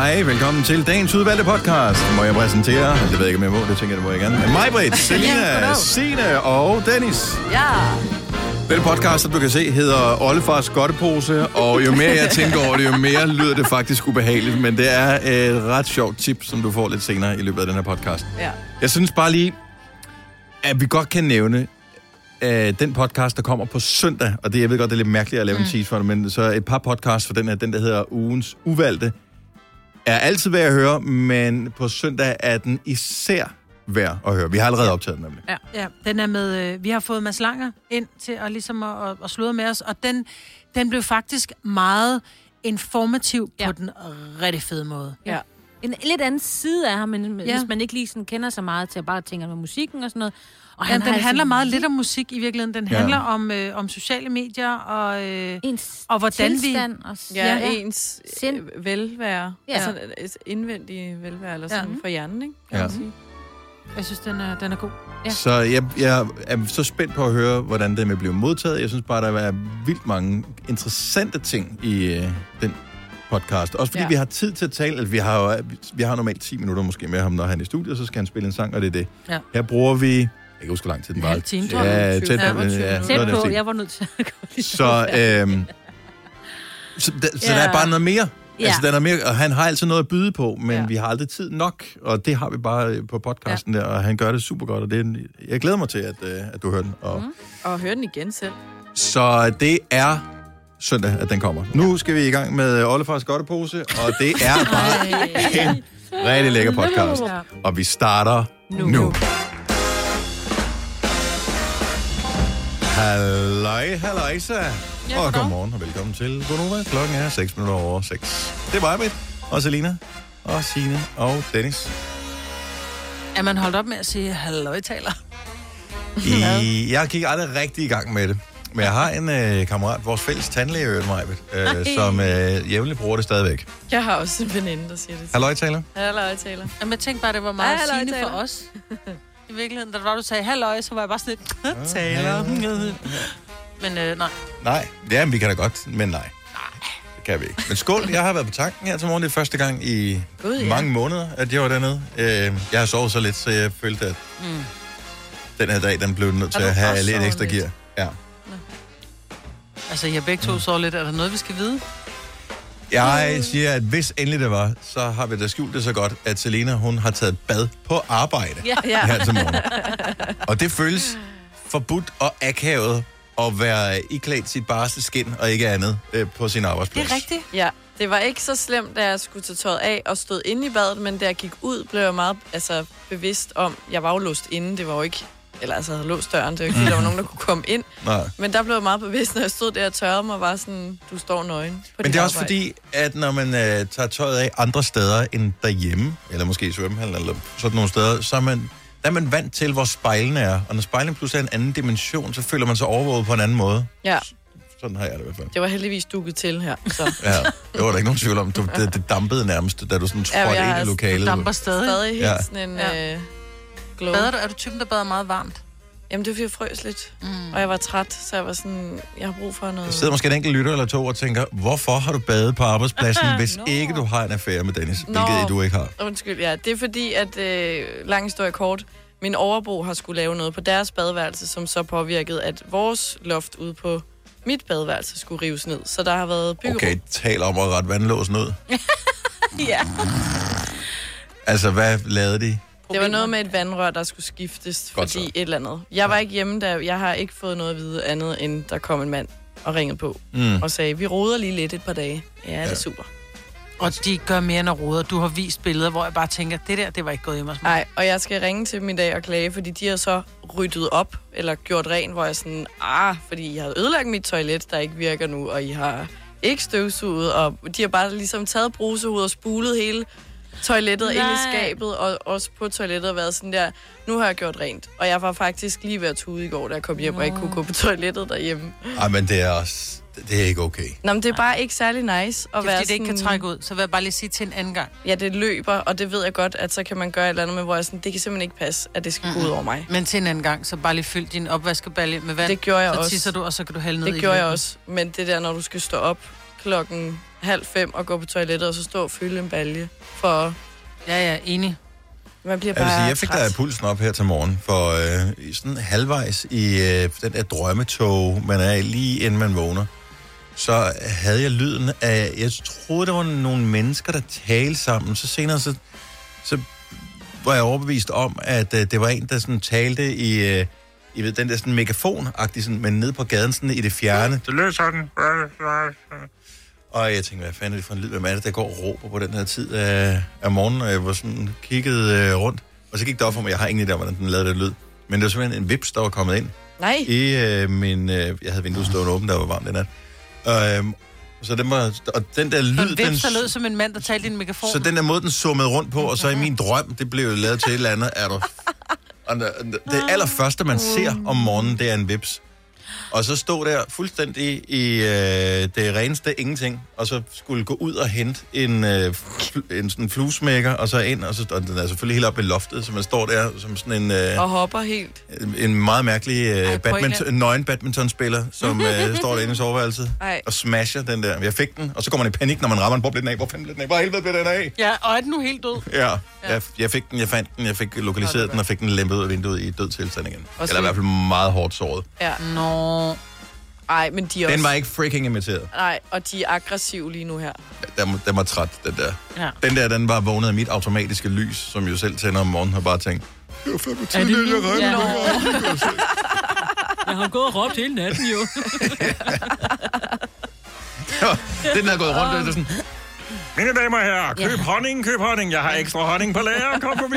Hej, velkommen til dagens udvalgte podcast. Må jeg præsentere? Jeg ved ikke, om jeg må. Det tænker jeg, det må jeg gerne. Mig, Britt, Selina. Signe og Dennis. Ja. Den podcast, som du kan se, hedder Ollefars Godtepose, og jo mere jeg tænker over det, jo mere lyder det faktisk ubehageligt, men det er et ret sjovt tip, som du får lidt senere i løbet af den her podcast. Ja. Jeg synes bare lige, at vi godt kan nævne øh, den podcast, der kommer på søndag, og det, jeg ved godt, det er lidt mærkeligt at lave mm. en tease for det, men så et par podcasts for den her, den der hedder Ugens Uvalgte, er altid værd at høre, men på søndag er den især værd at høre. Vi har allerede optaget den nemlig. Ja, ja den er med, øh, vi har fået Mads Langer ind til at, ligesom at, at, at sludre med os, og den, den blev faktisk meget informativ ja. På den rigtig fede måde. Ja. En lidt anden side af ham, men ja. hvis man ikke lige sådan kender så meget til at bare tænke med musikken og sådan noget. Og Ja, den altså handler meget lidt om musik i virkeligheden. Den Ja. handler om, øh, om sociale medier og... Øh, ens og hvordan vi-. Og, Ja, Ja. ens Sind. øh, velvære. Ja. Altså et indvendige velvære, eller sådan Ja. for hjernen, ikke? Kan Ja. man sige. jeg synes, den er, den er god. Ja. Så jeg, jeg er så spændt på at høre, hvordan det vil blive modtaget. Jeg synes bare, der er vildt mange interessante ting i øh, den podcast. Også fordi ja. Vi har tid til at tale. Altså, vi har jo, vi har normalt 10 minutter måske med ham, når han er i studiet, så skal han spille en sang, og det er det. Ja. Her bruger vi... Jeg kan huske, hvor lang tid den En var. halv time, tror Ja, jeg. tæt på. 25 Ja, Tæt den på, jeg var nødt til at gå Så, øhm, så, der, så Ja. der er bare noget mere. Ja. Ja. Altså, der er mere, og han har altid noget at byde på, men ja. Ja. vi har aldrig tid nok, og det har vi bare øh, på podcasten ja. der, og han gør det super godt, og det er, en- jeg glæder mig til, at, øh, at du hører den. Og, mm. Og høre den igen selv. Så det er søndag, at den kommer. Nu skal vi i gang med Ollefars Godtepose, og det er bare en rigtig lækker podcast. Ja. Og vi starter nu. Nu. Nu. Halløj, halløjsa. Ja, og godmorgen og velkommen til Gonova. Klokken er 6 minutter over 6. Det er mig, og Selina, og Signe, og Dennis. Er man holdt op med at sige halløjtaler? I, jeg gik aldrig rigtig i gang med det. Men jeg har en øh, kammerat, vores fælles tandlæge, øh, øh, som øh, jævnligt bruger det stadigvæk. Jeg har også en veninde, der siger det. Halløj, taler. Halløj, taler. Jamen, jeg tænkte bare, det var meget sigende halløjtaler. for os. I virkeligheden, da det var, du sagde halløj, så var jeg bare sådan lidt taler. Men øh, nej. Nej, ja, men vi kan da godt, men nej. Det kan vi ikke. Men skål, jeg har været på tanken her til morgen. Det er første gang i Gud, ja. mange måneder, at jeg var dernede. Øh, jeg har sovet så lidt, så jeg følte, at Mm. den her dag, den blev nødt til at have lidt ekstra lidt? gear. Ja. Altså, jeg begge to så lidt. Er der noget, vi skal vide? Jeg siger, at hvis endelig det var, så har vi da skjult det så godt, at Selena, hun har taget bad på arbejde Ja. Ja. her til morgen. Og det føles forbudt og akavet at være iklædt sit barste skin og ikke andet øh, på sin arbejdsplads. Det er rigtigt. Ja, det var ikke så slemt, da jeg skulle tage tøjet af og stod inde i badet, men da jeg gik ud, blev jeg meget altså, bevidst om, jeg var jo låst inde, det var jo ikke, eller altså, havde låst døren, det var ikke, fordi der var nogen, der kunne komme ind. Nej. Men der blev jeg meget bevidst, når jeg stod der og tørrede mig, var sådan, du står nøgen på Men det er også arbejde. fordi, at når man øh, tager tøjet af andre steder end derhjemme, eller måske i svømmehallen, eller sådan nogle steder, så er man, der er man vant til, hvor spejlene er. Og når spejlene pludselig er en anden dimension, så føler man sig overvåget på en anden måde. Ja, Sådan har jeg det i hvert fald. det var heldigvis dukket til her. Så. Ja, det var der ikke nogen tvivl om. Du, det, det dampede nærmest, da du sådan Ja, trådte jeg ind i lokalet. Damper stadig. Stadig helt Ja. ja. sådan en Ja. ja. øh, glow. Bader du? Er du typen, der bader meget varmt? Jamen, det var fordi, jeg frøs lidt. Mm. Og jeg var træt, så jeg var sådan, jeg har brug for noget... Der sidder måske en enkelt lytter eller to og tænker, hvorfor har du badet på arbejdspladsen, hvis Nå. ikke du har en affære med Dennis? Nå. Hvilket du ikke har. Undskyld, ja. Det er fordi, at øh, lang historie kort, min overbo har skulle lave noget på deres badeværelse, som så påvirkede, at vores loft ude på mit badeværelse skulle rives ned. Så der har været byggerum. Okay, tal om at rette vandlåsen ud. Ja. Altså, hvad lavede de? Det var noget med et vandrør, der skulle skiftes, Godt fordi så. et eller andet. Jeg var ikke hjemme, da jeg har ikke fået noget at vide andet, end der kom en mand og ringede på Mm. og sagde, vi roder lige lidt et par dage. Ja, det er Ja. super. Og de gør mere end at rode. Du har vist billeder, hvor jeg bare tænker, det der, det var ikke gået hjemme hos mig. Nej, og jeg skal ringe til dem i dag og klage, fordi de har så ryddet op, eller gjort ren, hvor jeg sådan, ah, fordi I har ødelagt mit toilet, der ikke virker nu, og I har ikke støvsuget, og de har bare ligesom taget brusehovedet og spulet hele toilettet Nej. ind i skabet, og også på toilettet og været sådan der, nu har jeg gjort rent. Og jeg var faktisk lige ved at tude i går, da jeg kom hjem, og ikke kunne gå på toilettet derhjemme. Ej, men det er også... Det er ikke okay. Nå, men det er bare ikke særlig nice at Det er være fordi, det ikke kan sådan- trække ud. Så vil jeg bare lige sige til en anden gang. Ja, det løber, og det ved jeg godt, at så kan man gøre et eller andet med, hvor jeg sådan, det kan simpelthen ikke passe, at det skal gå ud over mig. Men til en anden gang, så bare lige fyld din opvaskebalje med vand. Det gjorde jeg så også. tisser du, og så kan du hælde ned i Det gjorde jeg også. Men det der, når du skal stå op klokken halv fem og gå på toilettet, og så stå og fylde en balje. For Ja, ja, enig. man bliver bare sige, jeg fik træt. da pulsen op her til morgen, for øh, i sådan halvvejs i øh, den der drømmetog, man er lige inden man vågner, så havde jeg lyden af, jeg troede, der var nogle mennesker, der talte sammen. Så senere, så, så var jeg overbevist om, at øh, det var en, der sådan talte i, øh, i ved, den der sådan megafon-agtig, sådan, men nede på gaden sådan i det fjerne. Det lød sådan. Og jeg tænkte, hvad fanden er det for en lyd? Hvem er det, der går og råber på den her tid af, af morgenen? Og jeg var sådan kigget øh, rundt. Og så gik det op for mig, jeg har ingen idé om, hvordan den lavede det lyd. Men det var simpelthen en vips, der var kommet ind Nej, i øh, min... Øh, jeg havde vinduet stående åbent, der var varmt den nat. Og, øh, så den var, og den der Så lyd, en den, vips, der lød som en mand, der talte i en megafon. så den der måde, den summede rundt på, og så i min drøm, det blev lavet til et eller andet, er der... Og det allerførste, man ser om morgenen, det er en vips. Og så stod der fuldstændig i øh, det reneste ingenting, og så skulle gå ud og hente en, øh, en sådan fluesmækker, og så ind, og, så, og den er selvfølgelig helt oppe i loftet, så man står der som sådan en, øh, og hopper helt. en meget mærkelig øh, Ej, badminton, nøgen badmintonspiller, som øh, står derinde i soveværelset Ej. og smasher den der. Jeg fik den, og så går man i panik, når man rammer den. Hvor blev den af? Hvor fanden blev den af? Hvor helvede blev den af? Ja, og er den nu helt død? Ja, jeg, jeg fik den, jeg fandt den, jeg fik lokaliseret den, og fik den lempet ud af vinduet i død tilstand igen. Eller i hvert fald meget hårdt såret. Ja. Nå. Ej, men de er Den også... var ikke freaking imiteret. Nej, og de er aggressive lige nu her. Den, den var træt, den der. Ja. Den der, den var vågnet af mit automatiske lys, som jo selv tænder om morgenen, og bare tænkt, det var fandme tidligt, jeg regnede Ja. med det." Jeg har gået og råbt hele natten, jo. Den der er gået rundt, og det er sådan, Mine damer og herrer, køb ja. honning, køb honning. Jeg har ekstra honning på lager, kom forbi.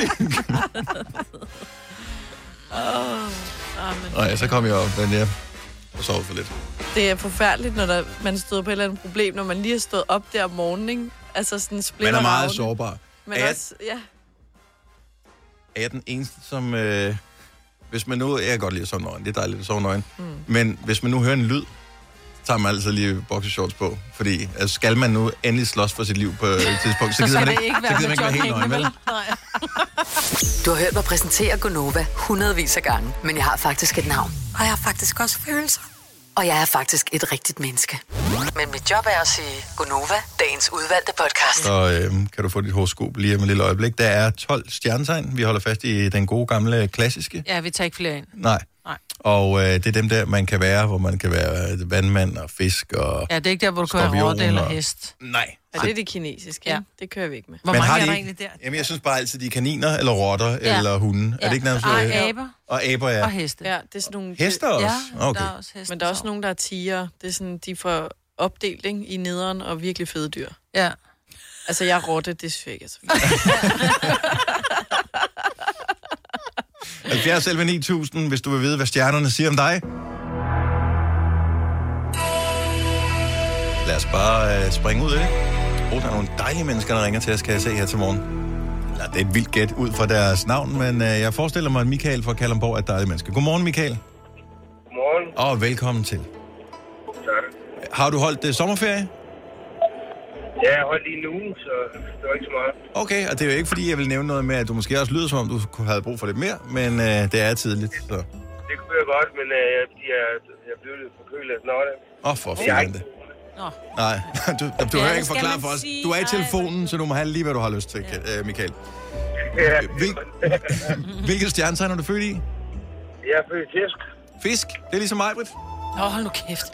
Nej, så kom jeg op, men jeg og sov for lidt. Det er forfærdeligt, når der, man støder på et eller andet problem, når man lige har stået op der om morgenen, ikke? Altså sådan splitter Man er meget ravne. sårbar. Men Er jeg- også, ja. er jeg den eneste, som... Øh, hvis man nu... Jeg kan godt lide at sove nøgen. Det er dejligt at sove nøgen. Mm. Men hvis man nu hører en lyd, så tager man altid lige boxershorts på. Fordi altså, skal man nu endelig slås for sit liv på et tidspunkt, så, gider man det ikke, ikke så være gider man ikke være helt nøgen, vel? Du har hørt mig præsentere Gonova hundredvis af gange, men jeg har faktisk et navn. Og jeg har faktisk også følelser. Og jeg er faktisk et rigtigt menneske. Men mit job er at sige Gonova, dagens udvalgte podcast. Så øh, kan du få dit horoskop lige om et lille øjeblik. Der er 12 stjernetegn. Vi holder fast i den gode gamle klassiske. Ja, vi tager ikke flere ind. Nej. Nej. Og øh, det er dem der, man kan være, hvor man kan være vandmand og fisk og... Ja, det er ikke der, hvor du kan være rotte eller og- hest. Nej. Og det er det kinesiske, Ja. Det kører vi ikke med. Hvor Men mange har er de der ikke- egentlig der? Jamen, jeg synes bare altid, de er kaniner, eller rotter, ja. Ja. eller hunde. Ja. Er det ikke nærmest... Øh, aber Og aber, ja. og heste. Ja, det er sådan nogle... Hester også? Ja, okay. der er også heste. Men der er også nogen, der er tiger. Det er sådan, de får opdelt ikke, i nederen og virkelig fede dyr. Ja. Altså, jeg er rotte, det synes jeg ikke er så fedt. 70 11 9000, hvis du vil vide, hvad stjernerne siger om dig. Lad os bare uh, springe ud af det. Oh, der er nogle dejlige mennesker, der ringer til os, kan jeg se her til morgen. Eller, det er et vildt gæt ud fra deres navn, men uh, jeg forestiller mig, at Michael fra Kalundborg er et dejligt menneske. Godmorgen, Michael. Godmorgen. Og velkommen til. Tak. Har du holdt uh, sommerferie? Ja, jeg holdt lige en uge, så det var ikke så meget. Okay, og det er jo ikke, fordi jeg vil nævne noget med, at du måske også lyder, som om du kunne have brug for lidt mere, men uh, det er tidligt, så... Det kunne jeg godt, men øh, fordi jeg, jeg blev lidt forkølet snart. Åh, oh, for Jeg har ikke... Nej, du, du Ja, hører ikke forklare for os. Du er i telefonen, så du må have lige, hvad du har lyst til, ja. Michael. Ja, Hvil, hvilket stjernetegn er du født i? jeg er født fisk. Fisk. Det er ligesom mig, Britt. Åh, hold nu kæft.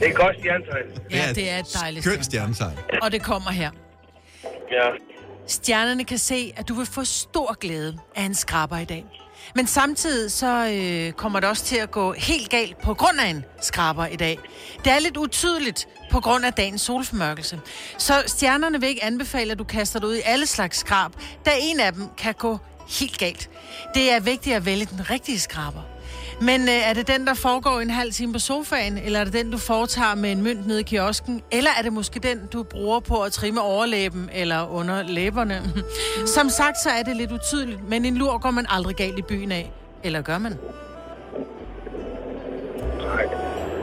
Det er et godt stjernetegn. Ja, det er et dejligt Skønt stjerne. stjernetegn. Og det kommer her. Ja. Stjernerne kan se, at du vil få stor glæde af en skraber i dag. Men samtidig så øh, kommer det også til at gå helt galt på grund af en skraber i dag. Det er lidt utydeligt på grund af dagens solformørkelse. Så stjernerne vil ikke anbefale, at du kaster dig ud i alle slags skrab, da en af dem kan gå helt galt. Det er vigtigt at vælge den rigtige skraber. Men øh, er det den, der foregår en halv time på sofaen, eller er det den, du foretager med en mønt nede i kiosken, eller er det måske den, du bruger på at trimme overlæben eller under læberne? Som sagt, så er det lidt utydeligt, men en lur går man aldrig galt i byen af. Eller gør man? Nej.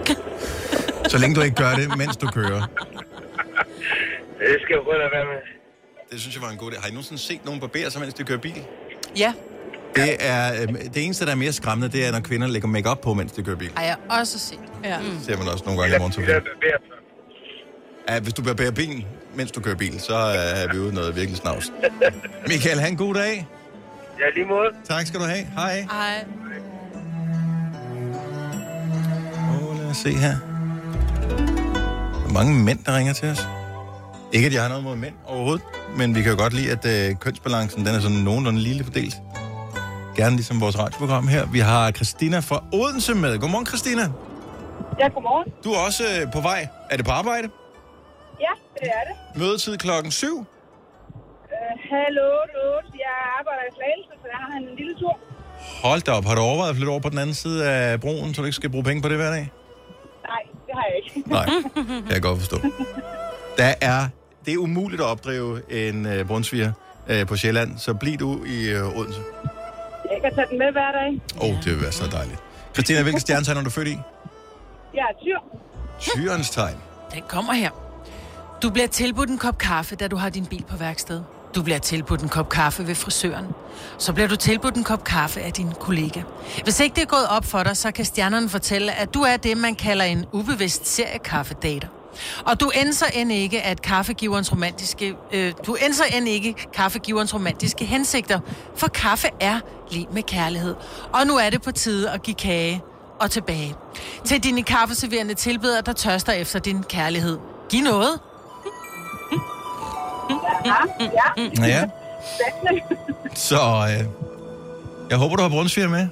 Så længe du ikke gør det, mens du kører. Det skal jeg prøve at være med. Det synes jeg var en god idé. Har I nogensinde set nogen barbere sig, mens de kører bil? Ja, Det er øh, det eneste, der er mere skræmmende, det er, når kvinder lægger makeup på, mens de kører bil. har jeg også set. Ja. ser man også nogle gange i morgentrafikken. bærbørn. Ja, hvis du barberer bilen, mens du kører bil, så er vi ude noget virkelig snavs. Michael, have en god dag. Ja, lige måde. Tak skal du have. Hej. Ej. Åh, lad os se her. Der er mange mænd, der ringer til os. Ikke, at jeg har noget mod mænd overhovedet, men vi kan jo godt lide, at øh, kønsbalancen den er sådan nogenlunde lille fordelt. Gerne ligesom vores radioprogram her. Vi har Christina fra Odense med. Godmorgen, Christina. Ja, godmorgen. Du er også øh, på vej. Er det på arbejde? Ja, det er det. Mødetid klokken 7. Uh, hallo, 8. Jeg arbejder i Slagelse, så jeg har en lille tur. Hold da op. Har du overvejet at flytte over på den anden side af broen, så du ikke skal bruge penge på det hver dag? Nej, det har jeg ikke. Nej, kan jeg godt forstå. Der er, det er umuligt at opdrive en øh, brunsviger øh, på Sjælland, så bliv du i øh, Odense. Jeg kan tage den med hver dag. Åh, oh, det vil være så dejligt. Christina, hvilken stjernetegn er du født i? Jeg er tyr. Tyrens tegn. Den kommer her. Du bliver tilbudt en kop kaffe, da du har din bil på værksted. Du bliver tilbudt en kop kaffe ved frisøren. Så bliver du tilbudt en kop kaffe af din kollega. Hvis ikke det er gået op for dig, så kan stjernerne fortælle, at du er det, man kalder en ubevidst seriekaffedater. Og du ændser end ikke, at kaffegiverens romantiske, øh, du ændser end ikke kaffegiverens romantiske hensigter, for kaffe er lige med kærlighed. Og nu er det på tide at give kage og tilbage. Til dine kaffeserverende tilbeder, der tørster efter din kærlighed. Giv noget. Ja, ja. Ja, så øh, jeg håber, du har brunsviger med.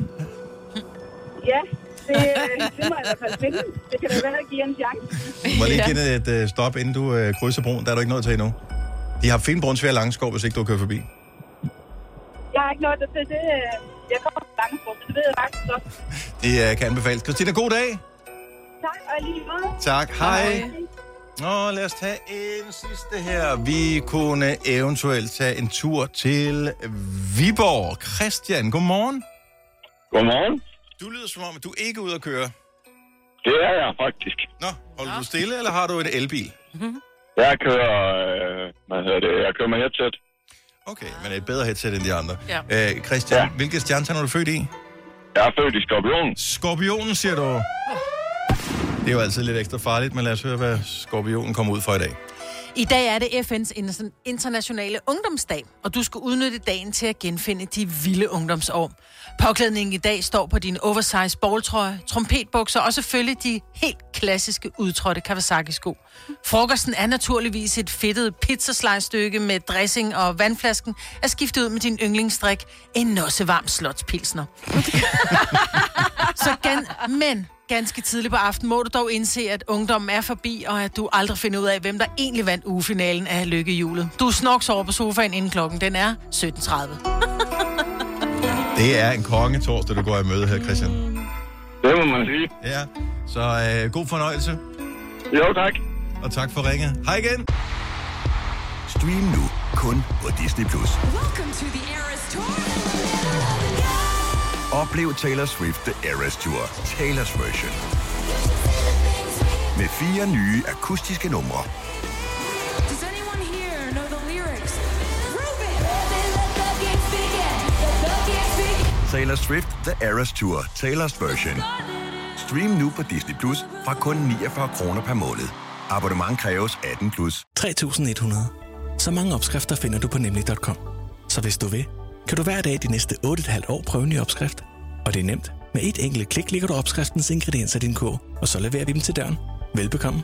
ja, det, øh, det må jeg i hvert fald finde. Det kan da være at give en chance. Du må lige give det et øh, stop, inden du øh, krydser broen. Der er du ikke noget til endnu. De har fine brunsviger i Langskov, hvis ikke du har kørt forbi. Jeg har ikke noget til det. øh, Jeg kommer fra så det ved jeg faktisk godt. Det øh, kan anbefales. Christina, god dag. Tak, og lige måde. Tak. Hej. Nå, lad os tage en sidste her. Vi kunne eventuelt tage en tur til Viborg. Christian, godmorgen. Godmorgen. Du lyder som om, at du ikke er ude at køre. Det er jeg faktisk. Nå, holder du stille, eller har du en elbil? Jeg kører, øh, hvad hedder det, jeg kører med headset. Okay, men et bedre headset end de andre. Ja. Øh, Christian, Ja. hvilket stjernetegn er du født i? Jeg er født i Skorpion. Skorpionen, siger du. Det er jo altid lidt ekstra farligt, men lad os høre, hvad skorpionen kommer ud for i dag. I dag er det FN's inter- internationale ungdomsdag, og du skal udnytte dagen til at genfinde de vilde ungdomsår. Påklædningen i dag står på din oversize balltrøje, trompetbukser og selvfølgelig de helt klassiske udtrådte Kawasaki-sko. Frokosten er naturligvis et fedtet pizzaslice-stykke med dressing og vandflasken er skiftet ud med din yndlingsdrik, en nossevarm slotspilsner. Så gan- men ganske tidligt på aftenen må du dog indse, at ungdommen er forbi, og at du aldrig finder ud af, hvem der egentlig vandt ugefinalen af lykkehjulet. Du snoks over på sofaen inden klokken, den er 17.30. Det er en konge torsdag, du går i møde her, Christian. Det må man sige. Ja, så øh, god fornøjelse, Jo, tak. og tak for ringet. Hej igen. Stream nu kun på Disney+. Plus. Oplev Taylor Swift The Eras Tour, Taylor's version. Med fire nye akustiske numre. Taylor Swift The Eras Tour, Taylor's version. Stream nu på Disney Plus fra kun 49 kroner per måned. Abonnement kræves 18 plus. 3100. Så mange opskrifter finder du på nemlig.com. Så hvis du vil, kan du hver dag de næste 8,5 år prøve en ny opskrift. Og det er nemt. Med et enkelt klik ligger du opskriftens ingredienser i din kog, og så leverer vi dem til døren. Velbekomme.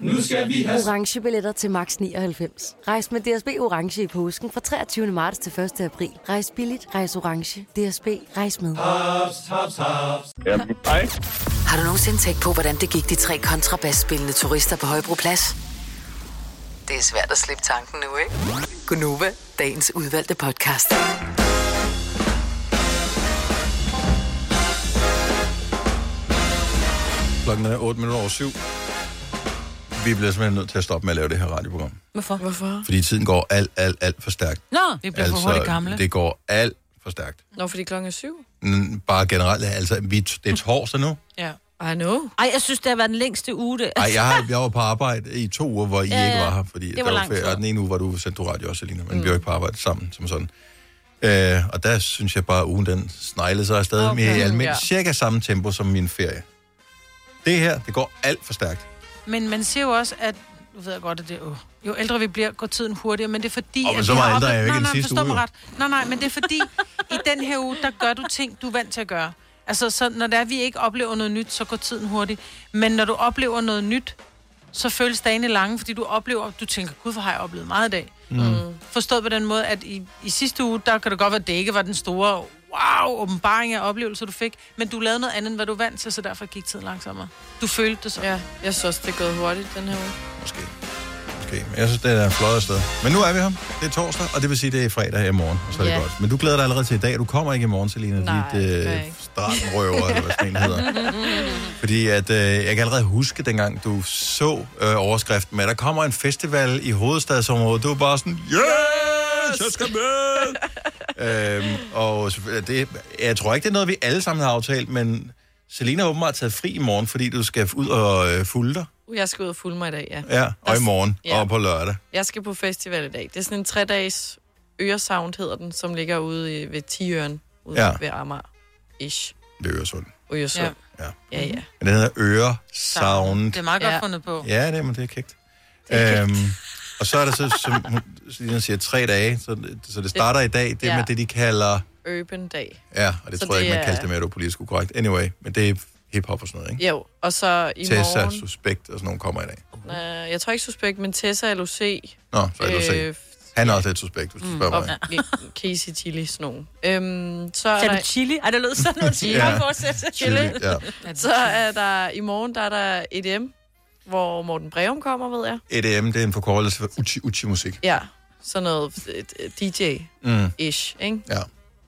Nu skal vi have... Orange billetter til max 99. Rejs med DSB Orange i påsken fra 23. marts til 1. april. Rejs billigt, rejs orange. DSB, rejs med. Haps, haps, haps. Jamen, hej. Har du nogensinde tænkt på, hvordan det gik de tre kontrabasspillende turister på Højbroplads? Det er svært at slippe tanken nu, ikke? Gunova, dagens udvalgte podcast. Klokken er 8 minutter over syv. Vi bliver simpelthen nødt til at stoppe med at lave det her radioprogram. Hvorfor? Hvorfor? Fordi tiden går alt, alt, alt for stærkt. Nå, Vi bliver for hurtigt gamle. det går alt for stærkt. Nå, fordi klokken er syv. Mm, Bare generelt, altså, vi, det er torsdag nu. Ja. I know. Ej, jeg synes, det har været den længste uge. Det. Ej, jeg, har, jeg var på arbejde i to uger, hvor I Ja, ikke var her, fordi Det der var var ferie, og den ene uge var du sendt du radio også, Selina, men mm. vi var ikke på arbejde sammen som sådan. Øh, og der synes jeg bare, at ugen den sneglede sig afsted okay. med almindelig ja. cirka samme tempo som min ferie. Det her, det går alt for stærkt. Men man siger jo også, at nu ved jeg godt, at det åh, jo ældre vi bliver, går tiden hurtigere, men det er fordi... Åh, men at så meget ældre er jeg jo ikke nej, nej, sidste uge, jo. ret. Nej, nej, men det er fordi, i den her uge, der gør du ting, du er vant til at gøre. Altså, så når det er, vi ikke oplever noget nyt, så går tiden hurtigt. Men når du oplever noget nyt, så føles dagene lange, fordi du oplever, du tænker, gud, hvor har jeg oplevet meget i dag. Mm. Forstået på den måde, at i, i sidste uge, der kan det godt være, at det ikke var den store, wow, åbenbaring af oplevelser, du fik, men du lavede noget andet, end hvad du vant til, så derfor gik tiden langsommere. Du følte det så. Ja, jeg synes også, det er gået hurtigt den her uge. Måske. Måske. Men jeg synes, det er flot afsted. Men nu er vi her. Det er torsdag, og det vil sige, det er fredag i morgen. Og så er det Ja. godt. Men du glæder dig allerede til i dag. Du kommer ikke i morgen, Selina. Nej, dit øh, stratenrøver, eller hvad sådan en hedder. Fordi at, øh, jeg kan allerede huske, dengang du så øh, overskriften med, at der kommer en festival i hovedstadsområdet. Du var bare sådan, yes, jeg skal med! øhm, og det, jeg tror ikke, det er noget, vi alle sammen har aftalt, men Selina har åbenbart taget fri i morgen, fordi du skal ud og øh, fulde dig. Jeg skal ud og fulde mig i dag, ja. Ja, og i morgen, Ja. og på lørdag. Jeg skal på festival i dag. Det er sådan en tre-dages Øresound, hedder den, som ligger ude i, ved Tiøren, ude Ja. ja. ved Amager. Ish. Det er Øresund. Øresund. Ja. Ja, ja. Men den hedder Øre Sound. Det er meget godt Ja. fundet på. Ja, det er, men det er kægt. Øhm, og så er der så, som hun siger, tre dage, så, så det starter i dag, det er Ja. med det, de kalder... Urban Dag. Ja, og det Så tror jeg ikke, man det kaldte er- det mere, det var politisk ukorrekt. Anyway, men det er hip-hop og sådan noget, ikke? Jo, og så i Tessa, morgen... Suspekt og sådan nogle kommer i dag. Øh, jeg tror ikke suspekt, men Tessa LOC. Nå, så er det Øh, Han er også lidt suspekt, hvis du spørger og mig. Casey Chili, sådan nogle. Øhm, så er der... du chili? Ej, det lød sådan noget chili. Ja. Chili, ja. Så er der... I morgen, der er der EDM, hvor Morten Breum kommer, ved jeg. EDM, det er en forkortelse for Uchi Uchi musik. Ja, sådan noget øh, DJ-ish, Mm. ikke? Ja,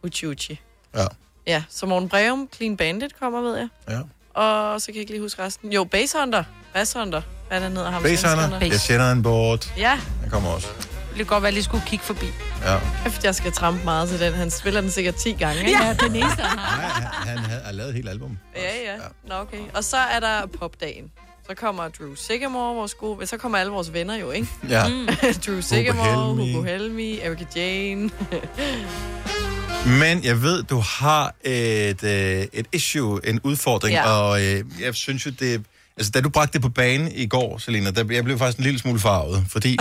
Uchi Uchi. ja, Ja, så Morten Breum, Clean Bandit kommer, ved jeg. ja. Og så kan jeg ikke lige huske resten. Jo, Bass Hunter. Bass Hunter. Hvad er der hedder ham? Svenskerne? jeg sender en bort. Ja, Han kommer også. Det kan godt være, at jeg lige skulle kigge forbi. Ja. efter jeg skal trampe meget til den. Han spiller den sikkert 10 gange, ikke? Ja, den eneste, han har. Nej, han, har lavet et helt album. Ja, ja. Nå, okay. Og så er der popdagen. Så kommer Drew Sigamore, vores gode... Så kommer alle vores venner jo, ikke? Ja. Drew Sigamore, Helmi. Hugo Helmi, Erika Jane. Men jeg ved, du har et, øh, et issue, en udfordring, ja. Og øh, jeg synes jo, det... Altså, da du bragte det på banen i går, Selina, der, jeg blev faktisk en lille smule farvet, fordi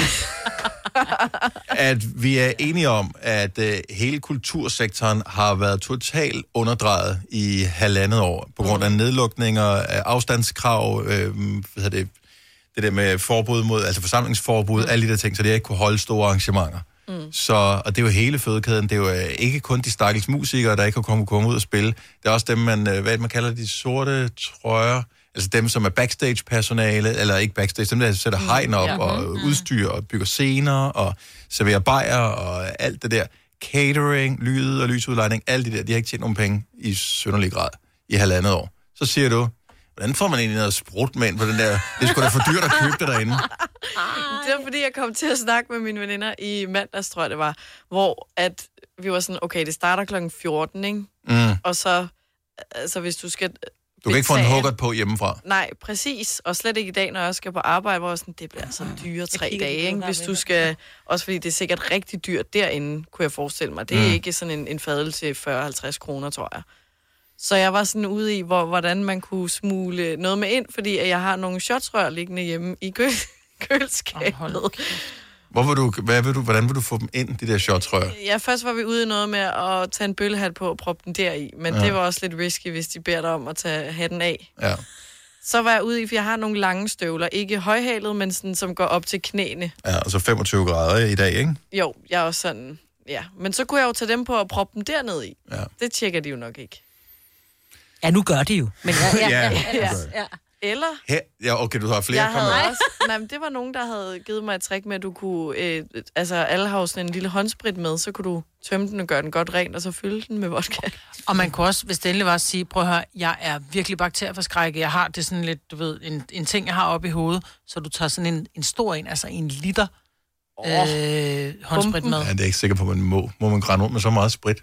at vi er enige om, at øh, hele kultursektoren har været totalt underdrejet i halvandet år, på grund af nedlukninger, af afstandskrav, øh, hvad det, det der med forbud mod, altså forsamlingsforbud, mm. alle de der ting, så det ikke kunne holde store arrangementer. Mm. Så, og det er jo hele fødekæden. Det er jo øh, ikke kun de stakkels musikere, der ikke kan komme, komme ud og spille. Det er også dem, man, øh, hvad man kalder de sorte trøjer. Altså dem, som er backstage-personale, eller ikke backstage, dem, der sætter hegn op ja. og udstyr og bygger scener og serverer bajer og alt det der. Catering, lyd og lysudlejning, alt det der, de har ikke tjent nogen penge i synderlig grad i halvandet år. Så siger du, hvordan får man egentlig noget sprut med ind på den der? Det er sgu da for dyrt at købe det derinde. Det var fordi, jeg kom til at snakke med mine veninder i mandags, tror jeg det var, hvor at vi var sådan, okay, det starter klokken 14, ikke? Mm. Og så, altså hvis du skal... Du kan ikke få en huggert på hjemmefra. Nej, præcis. Og slet ikke i dag, når jeg skal på arbejde, hvor jeg sådan, det bliver altså dyre tre dage, ikke? hvis du skal... Også fordi det er sikkert rigtig dyrt derinde, kunne jeg forestille mig. Det er mm. ikke sådan en, en fadel til 40-50 kroner, tror jeg. Så jeg var sådan ude i, hvor, hvordan man kunne smule noget med ind, fordi at jeg har nogle shotsrør liggende hjemme i kø køleskabet. Hvor vil du, hvad vil du, hvordan vil du få dem ind, de der shotsrør? Ja, først var vi ude i noget med at tage en bøllehat på og proppe den deri, men Ja. det var også lidt risky, hvis de beder dig om at tage hatten af. Ja. Så var jeg ude i, for jeg har nogle lange støvler. Ikke højhalet, men sådan, som går op til knæene. ja, og så 25 grader i dag, ikke? Jo, jeg er også sådan... Ja, men så kunne jeg jo tage dem på og proppe dem derned i. Ja. Det tjekker de jo nok ikke. Ja, nu gør de jo. Men ja, ja, Ja, ja, ja, ja. Eller Her, ja, okay, du har flere. jeg havde også, nej, men det var nogen, der havde givet mig et trick med, at du kunne... Øh, altså, alle har sådan en lille håndsprit med, så kunne du tømme den og gøre den godt ren, og så fylde den med vodka. Og man kunne også, hvis det endelig var at sige, prøv at høre, jeg er virkelig bakterieforskrækket. Jeg har det sådan lidt, du ved, en, en ting, jeg har oppe i hovedet. Så du tager sådan en, en stor en, altså en liter øh, håndsprit med. Ja, det er jeg ikke sikker på, man må. Må man grænne rundt med så meget sprit?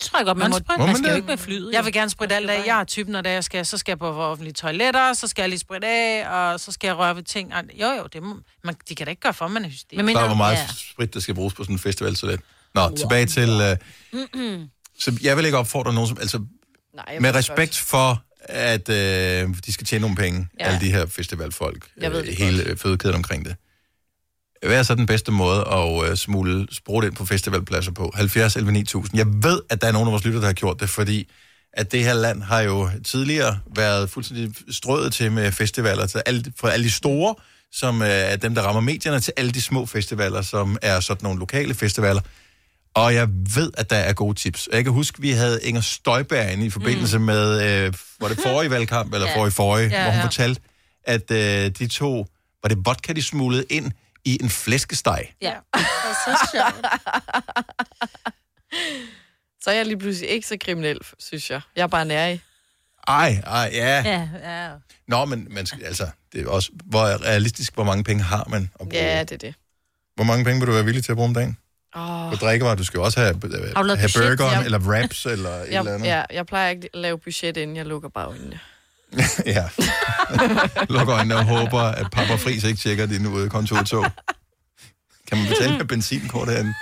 Tror jeg godt, man, Håndsprit? må, Må man man skal jo det? ikke med flyet. Jeg vil gerne spritte alt af. Jeg er typen, når det er, jeg skal, så skal jeg på offentlige toiletter, så skal jeg lige spritte af, og så skal jeg røre ved ting. Jo, jo, det må, man, de kan da ikke gøre for, man er hysterisk. Men Der er, hvor meget ja. sprit, der skal bruges på sådan en festival, så det. Nå, tilbage til... Uh, så jeg vil ikke opfordre nogen, som... Altså, Nej, med respekt for, at øh, de skal tjene nogle penge, ja. Alle de her festivalfolk, Jeg ved øh, hele øh, fødekæden omkring det. Hvad er så den bedste måde at øh, smule sprut ind på festivalpladser på? 70 11 9000. Jeg ved, at der er nogen af vores lytter, der har gjort det, fordi at det her land har jo tidligere været fuldstændig strøget til med festivaler, til alle, fra alle de store, som øh, er dem, der rammer medierne, til alle de små festivaler, som er sådan nogle lokale festivaler. Og jeg ved, at der er gode tips. Jeg kan huske, vi havde Inger Støjberg inde i forbindelse mm. med, øh, var det forrige valgkamp, eller Ja. forrige forrige, Ja, hvor hun ja. fortalte, at øh, de to, var det vodka, de smuglede ind i en flæskesteg. Ja. Og så sjovt. Så er jeg lige pludselig ikke så kriminel, synes jeg. Jeg er bare nærig. Ej, ej, ja. Ja, ja. Nå, men man skal, altså, det er også, hvor realistisk, hvor mange penge har man at bruge? Ja, det er det. Hvor mange penge vil du være villig til at bruge om dagen? Oh, På drikkevarer, du skal jo også have, have budget? burgeren, Ja. eller wraps, eller et eller jeg, andet. ja, jeg plejer ikke at lave budget, inden jeg lukker bare øjnene. ja. Lukker øjnene og håber, at Papa Friis ikke tjekker din ude kontoudtog. Kan man betale med benzinkort herinde?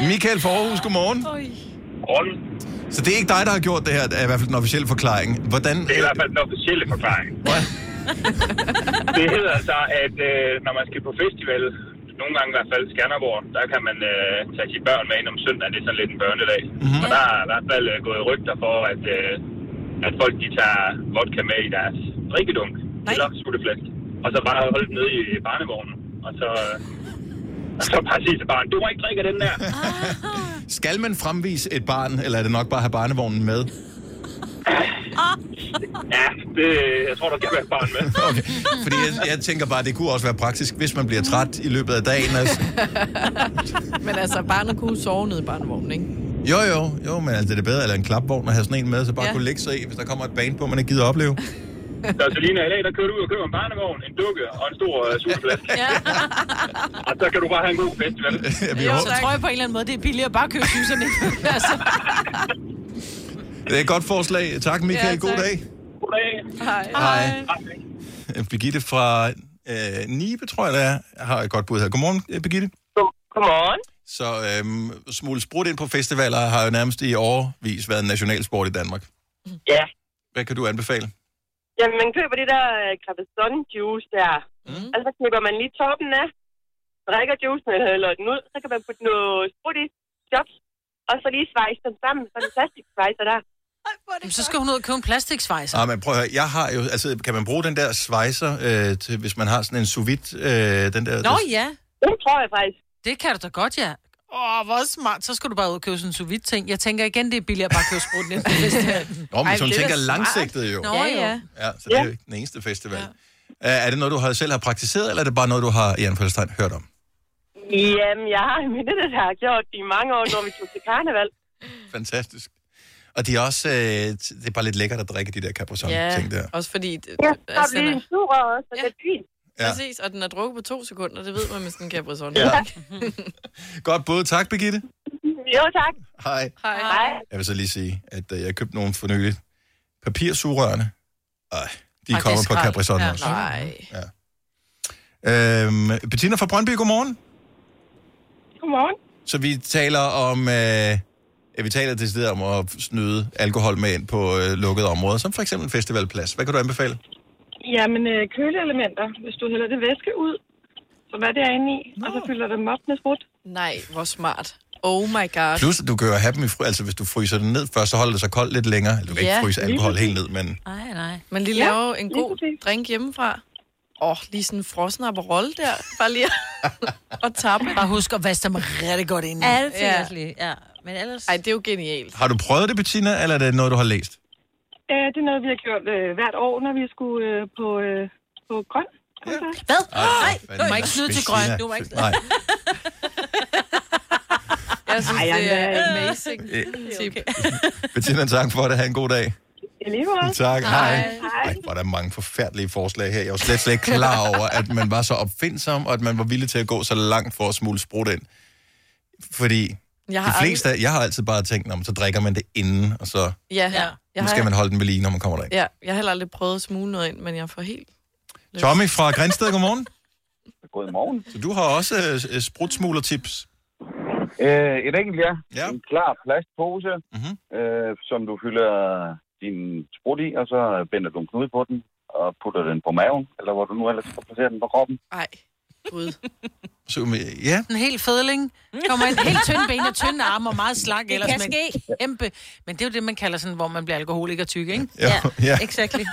Michael for Aarhus, godmorgen. Morgen. Så det er ikke dig, der har gjort det her, det er i hvert fald den officielle forklaring. Hvordan... Det er i hvert fald den officielle forklaring. det hedder altså, at øh, når man skal på festival, nogle gange i hvert fald Skanderborg, der kan man øh, tage sine børn med ind om søndagen. Det er sådan lidt en børnedag. Mm-hmm. Og der er i hvert fald øh, gået rygter for, at, øh, at folk de tager vodka med i deres drikkedunk. Nej. Eller sutteflaske. Og så bare holde den nede i barnevognen. Og så, øh, og så bare sige til barnet, du må ikke drikke den der. Skal man fremvise et barn, eller er det nok bare at have barnevognen med? Ja, det, jeg tror, der kan være et barn med. Okay. Fordi jeg, jeg tænker bare, det kunne også være praktisk, hvis man bliver træt i løbet af dagen. Altså. Men altså, barnet kunne sove nede i barnevognen, ikke? Jo, jo, jo, men altså, det er bedre, eller en klapvogn at have sådan en med, så bare ja. Ja. kunne lægge sig i, hvis der kommer et bane på, man ikke gider opleve. Så Selina, i dag, der kører du ud og køber en barnevogn, en dukke og en stor uh, sutteflaske. Ja. og så kan du bare have en god festival. Jo, så tror jeg på en eller anden måde, det er billigere bare at købe syserne. altså. Det er et godt forslag. Tak, Michael. Ja, God tak. dag. God dag. Hej. Hej. Birgitte fra øh, Nibe, tror jeg, det er, har et godt bud her. Godmorgen, øh, Birgitte. Godmorgen. Så øhm, smule sprut ind på festivaler har jo nærmest i årvis været en nationalsport i Danmark. Ja. Hvad kan du anbefale? Jamen, man køber det der Caprizone juice der. Mm. Altså, så knipper man lige toppen af, drikker juicen eller hælder den ud, så kan man putte noget sprut i, chops, og så lige svejse den sammen, så den plastiksvejser der. Jamen, så skal hun ud og købe en plastiksvejser. Ah, men prøv at høre, jeg har jo, altså, kan man bruge den der svejser, øh, til, hvis man har sådan en sous vide, øh, den der... Nå der, ja. Det tror jeg faktisk. Det kan du da godt, ja. Åh, hvor smart. Så skal du bare ud og købe sådan en sous vide ting. Jeg tænker igen, det er billigere bare at købe sprut ind på festivalen. Nå, men hvis hun tænker langsigtet jo. Nå, ja, ja. Ja, så det er jo ikke den eneste festival. Ja. Er det noget, du har, selv har praktiseret, eller er det bare noget, du har, i anførselstegn, hørt om? Jamen, jeg har en veninde, der har gjort det i mange år, når vi tog til karneval. Fantastisk. Og de er også, øh, det er bare lidt lækkert at drikke de der Capri-Sun-ting der. også fordi... Det, Ja, så bliver en sur og så ja. det fint. Ja. Præcis, og den er drukket på to sekunder, det ved man med sådan en Capri-Sun. Ja. Godt bud. Tak, Birgitte. Jo, tak. Hej. Hej. Hej. Jeg vil så lige sige, at øh, jeg købte nogle for nylig. Papirsugerørene. Ej, de er kommer på. Capri-Sun Ja, også. nej. Ja. Øhm, Bettina fra Brøndby, godmorgen. Godmorgen. Så vi taler om, øh, ja, vi taler decideret om at snyde alkohol med ind på øh, lukkede områder, som for eksempel en festivalplads. Hvad kan du anbefale? Jamen, øh, køleelementer. Hvis du hælder det væske ud, så hvad det er inde i, og så fylder dem op med sprut. Nej, hvor smart. Oh my god. Plus, du kan jo have dem i fry, altså hvis du fryser den ned først, så holder det sig koldt lidt længere. Eller du kan Ja, ikke fryse alkohol helt ned, men Nej, nej. Man lige Ja, laver en lige god drink hjemmefra. Åh, oh, lige sådan en frossen Aperol der. Bare lige at tappe. Bare husk at vaske dem rigtig godt ind. Ja, det lige. Ja. Men ellers... Ej, det er jo genialt. har du prøvet det, Bettina, eller er det noget, du har læst? Øh, det er noget, vi har gjort øh, hvert år, når vi skulle øh, på, øh, på grøn. Hvad? Ej, Nej, du må ikke snyde til grøn. Du må ikke Nej. Jeg synes, Ej, det er amazing tip. Bettina, tak for det. Ha' en god dag. Tak, hej. Hej. Ej, hvor er der mange forfærdelige forslag her. Jeg var slet, slet ikke klar over, at man var så opfindsom, og at man var villig til at gå så langt for at smule sprut ind. Fordi Jeg de har fleste, jeg har altid bare tænkt, om så drikker man det inden, og så Ja, ja. Jeg nu skal man holde den ved lige, når man kommer derind. Ja, jeg har heller aldrig prøvet at smule noget ind, men jeg får helt... Tommy fra Grænsted, godmorgen. Godmorgen. Så du har også øh, sprutsmugler-tips. Øh, et enkelt, ja. ja. En klar plastpose, mm-hmm. øh, som du fylder din sprut i, og så binder du en knude på den, og putter den på maven, eller hvor du nu ellers skal placere den på kroppen. Ej, gud. Så, ja. En helt fedling. Kommer en helt tynd ben og tynde arme og meget slank. Det ellers kan ske. Kæmpe. Men det er jo det, man kalder sådan, hvor man bliver alkoholiker tyk, ikke? Ja, ja. Exactly.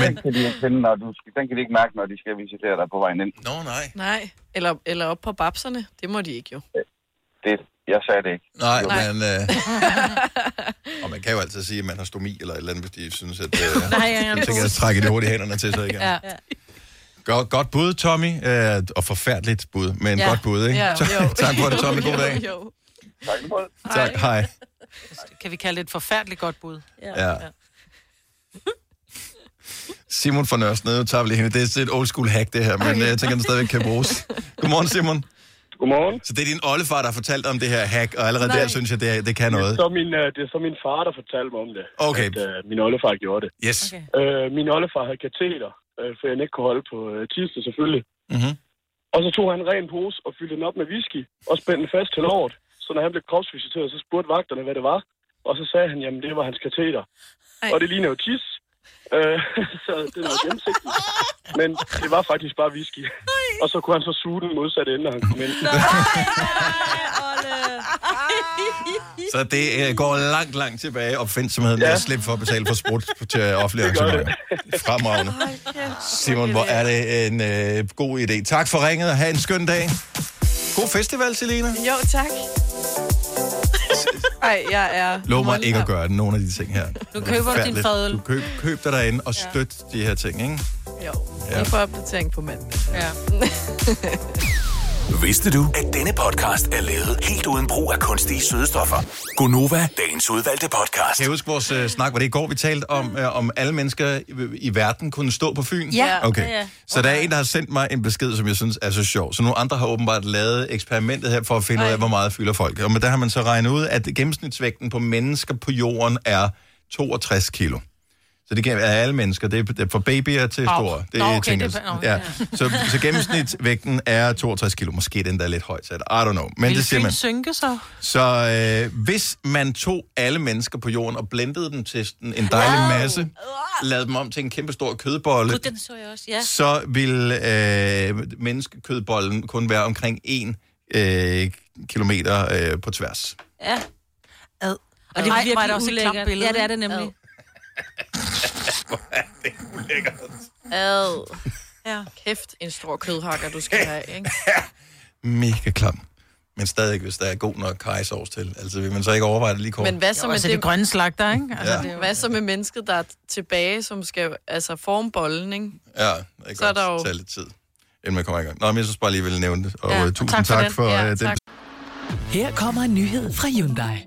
den, kan de ikke finde, når du skal, den kan de ikke mærke, når de skal visitere dig på vejen ind. Nå, nej. Nej, eller, eller op på babserne. Det må de ikke jo. Det, jeg sagde det ikke. Nej, Jo. men... Øh, og man kan jo altid sige, at man har stomi eller et eller andet, hvis de synes, at... Øh, Nej, ja, ja. så tænker jeg, at trække de hurtigt hænderne til sig igen. Ja. Godt, godt bud, Tommy. Øh, og forfærdeligt bud, men Ja. godt bud, ikke? Ja, jo. tak for det, Tommy. God dag. Jo. Tak, Tak, hej. Kan vi kalde det et forfærdeligt godt bud? Ja. Simon fra Nørresnede, tager vi lige hende. Det er et old school hack, det her, men øh, jeg tænker, den stadigvæk kan bruges. Godmorgen, Simon. Godmorgen. Så det er din oldefar, der har fortalt om det her hack, og allerede Nej. der synes jeg, det, er- det kan noget. Det er, så min, øh, det er så min far, der fortalte mig om det. Okay. At øh, min oldefar gjorde det. Yes. Okay. Øh, min oldefar havde kateter, øh, for jeg ikke kunne holde på øh, tirsdag selvfølgelig. Mm-hmm. Og så tog han en ren pose og fyldte den op med whisky og spændte den fast til låret. Så når han blev kropsvisiteret, så spurgte vagterne, hvad det var. Og så sagde han, jamen det var hans kateter. Ej. Og det ligner jo tis. Øh, så det var gennemsigtigt. Men det var faktisk bare whisky. Og så kunne han så suge den modsatte ende, når han kom ind. Så det øh, går langt, langt tilbage opfindsomheden ja. At slippe for at betale for sprut til offentlige Det gør arrangementer. Fremragende. Simon, hvor er det en øh, god idé. Tak for ringet, og have en skøn dag. God festival, Selina. Jo, tak. Ej, jeg er... Lov mig ikke at gøre nogle af de ting her. Nu køber du din fadøl. Du køb, køb dig derinde og støt ja. de her ting, ikke? Jo, Ja. vi får opdatering på mandag. Ja. Vidste du, at denne podcast er lavet helt uden brug af kunstige sødestoffer? Gonova, dagens udvalgte podcast. Kan jeg huske vores uh, snak? Var det i går, vi talte om, uh, om alle mennesker i, i verden kunne stå på Fyn? Ja. Okay. Ja, ja. Så der er en, der har sendt mig en besked, som jeg synes er så sjov. Så nogle andre har åbenbart lavet eksperimentet her for at finde ud af, hvor meget fylder folk. Og men der har man så regnet ud, at gennemsnitsvægten på mennesker på jorden er 62 kilo. Så det kan- er alle mennesker. Det er, det er fra babyer til store. Det er okay, tænker det er- jeg. nå, ja. Så, så gennemsnitsvægten er 62 kilo. Måske den der er lidt højt sat. I don't know. Men Vil det siger man. synke så? Så øh, hvis man tog alle mennesker på jorden og blendede dem til en dejlig Wow. masse, lavede dem om til en kæmpe stor kødbolle, Gud, den så jeg også, ja. så vil øh, menneskekødbollen kun være omkring 1 øh, kilometer øh, på tværs. Ja. Ad. Og det er Ej, virkelig var det også et ulækkert. billede, Ja, det er det nemlig. Ad. Ja. Kæft, en stor kødhakker, du skal have, ikke? Mega klam. Men stadig, hvis der er god nok kajsovs til. Altså, vil man så ikke overveje det lige kort? Men hvad så Jo, med altså det... det grønne slagter, ikke? Altså, Ja. det er. Hvad så med mennesket, der er tilbage, som skal altså forme bollen, ikke? Ja, det kan Så er godt der jo- tage lidt tid, inden man kommer i gang. Nå, men jeg synes bare lige, ville nævne det. Og Ja, ja, og tusind tak for tak den. for Ja, øh, den. tak. Her kommer en nyhed fra Hyundai.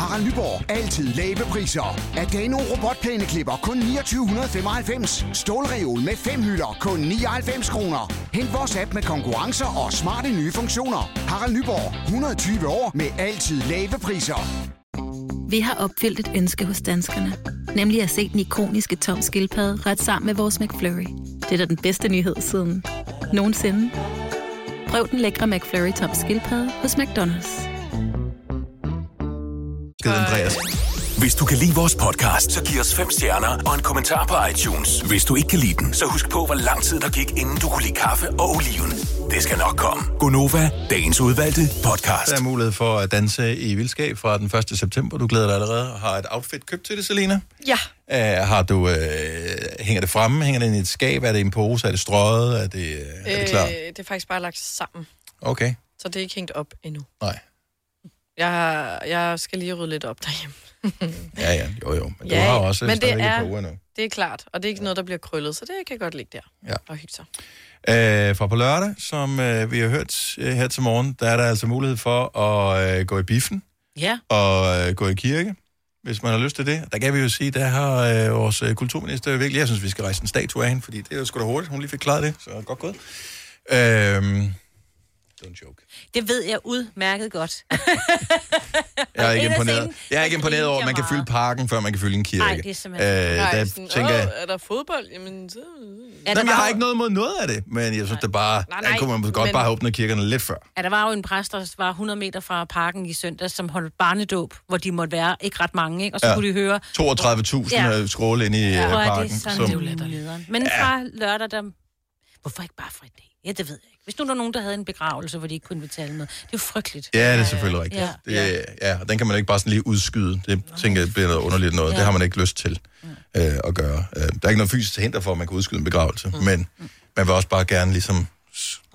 Harald Nyborg. Altid lave priser. Adano robotplæneklipper kun 2995. Stålreol med fem hylder kun 99 kroner. Hent vores app med konkurrencer og smarte nye funktioner. Harald Nyborg. 120 år med altid lave priser. Vi har opfyldt et ønske hos danskerne. Nemlig at se den ikoniske tom skildpadde ret sammen med vores McFlurry. Det er da den bedste nyhed siden nogensinde. Prøv den lækre McFlurry tom skildpadde hos McDonald's. Skide Andreas. Hvis du kan lide vores podcast, så giv os fem stjerner og en kommentar på iTunes. Hvis du ikke kan lide den, så husk på, hvor lang tid der gik, inden du kunne lide kaffe og oliven. Det skal nok komme. Gonova, dagens udvalgte podcast. Der er mulighed for at danse i vildskab fra den 1. september. Du glæder dig allerede og har et outfit købt til det, Selina. Ja. Uh, har du, uh, hænger det fremme? Hænger det i et skab? Er det i en pose? Er det strøget? Er det, uh, er det klar? det er faktisk bare lagt sammen, Okay. så det er ikke hængt op endnu. Nej. Jeg, jeg skal lige rydde lidt op derhjemme. Ja, ja. Jo, jo. Men Ja, du har også men det er- uger nu. Det er klart, og det er ikke noget, der bliver krøllet, så det kan godt ligge der Ja. og hygge sig. Øh, fra på lørdag, som øh, vi har hørt øh, her til morgen, der er der altså mulighed for at øh, gå i biffen Ja. og øh, gå i kirke, hvis man har lyst til det. Der kan vi jo sige, der har øh, vores øh, kulturminister virkelig, jeg synes, vi skal rejse en statue af hende, fordi det er jo sgu da hurtigt, hun lige fik klaret det, så godt gået. Øh, Det ved jeg udmærket godt. jeg er ikke En imponeret. Jeg er ikke der imponeret over, at man kan fylde parken, før man kan fylde en kirke. Ej, det er simpelthen- øh, Nej, der sådan, tænker jeg, "Åh, er der fodbold? Jamen, så... Jamen, jeg har ikke noget mod noget af det, men jeg synes, det bare, Nej, der nej, kunne man godt men- bare have åbnet kirkerne lidt før. Ja, der var jo en præst, der var 100 meter fra parken i søndag, som holdt barnedåb, hvor de måtte være ikke ret mange, ikke? Og så Ja. ja. kunne de høre... 32.000 Ja. ja. skråle ind i Ja, ja, er parken. det sådan, som- det er jo. Men fra lørdag, der... Hvorfor ikke bare fra i dag? Ja, det ved jeg. Hvis nu der var nogen, der havde en begravelse, hvor de ikke kunne betale med. Det er jo frygteligt. Ja, det er selvfølgelig rigtigt. Ja. Ja. Det, ja, og den kan man ikke bare sådan lige udskyde. Det tænker jeg bliver noget underligt noget. Ja. Det har man ikke lyst til øh, at gøre. Øh, der er ikke noget fysisk hinder for, at man kan udskyde en begravelse, mm. men man vil også bare gerne ligesom...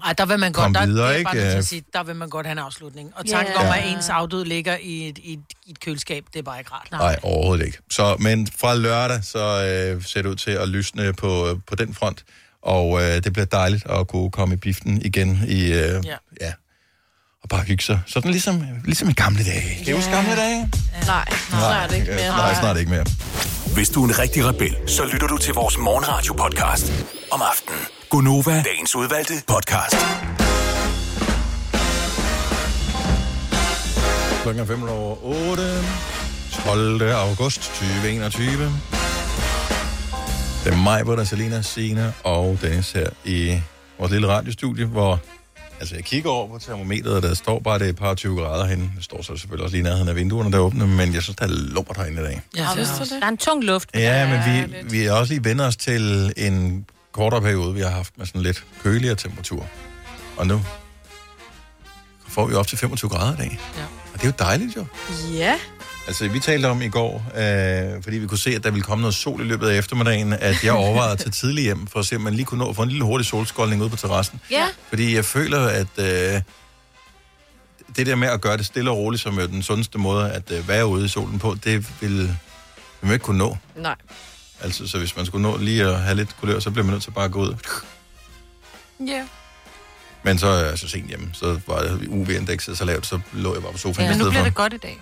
Ej, der vil man godt, Kom der, videre, det er bare ikke? Øh. at sige, der vil man godt have en afslutning. Og tanken om, Ja. at ens afdød ligger i et, i, et, i et køleskab, det er bare ikke rart. Nej, overhovedet ikke. Så, men fra lørdag, så øh, ser det ud til at lysne på, på den front, og øh, det bliver dejligt at kunne komme i biften igen i... Øh, ja. ja. Og bare hygge sig. Sådan ligesom, ligesom i gamle dage. Kan I huske gamle dage? Nej, snart ikke mere. Nej, snart ikke mere. Hvis du er en rigtig rebel, så lytter du til vores morgenradio-podcast om aftenen. Gonova, dagens udvalgte podcast. Klokken er 5 over 8. 12. august 2021. Det er mig, hvor der er Selina, Signe og Dennis her i vores lille radiostudie, hvor altså jeg kigger over på termometeret, og der står bare, det er et par 20 grader henne. Det står så selvfølgelig også lige nærheden af vinduerne, der er åbne, men jeg synes, der er lummert herinde i dag. Ja, det Der er en tung luft. Ja, men vi, vi er også lige vendt os til en kortere periode, vi har haft med sådan lidt køligere temperatur. Og nu får vi op til 25 grader i dag. Ja. Og det er jo dejligt jo. Ja. Altså, vi talte om i går, øh, fordi vi kunne se, at der ville komme noget sol i løbet af eftermiddagen, at jeg overvejede at tage tidligt hjem, for at se, om man lige kunne nå at få en lille hurtig solskoldning ude på terrassen. Ja. Fordi jeg føler, at øh, det der med at gøre det stille og roligt, som er den sundeste måde at øh, være ude i solen på, det vil vil man ikke kunne nå. Nej. Altså, så hvis man skulle nå lige at have lidt kulør, så bliver man nødt til bare at gå ud. Ja. Men så er jeg så sent hjemme, så var UV-indekset så lavt, så lå jeg bare på sofaen Men i nu bliver det godt i dag.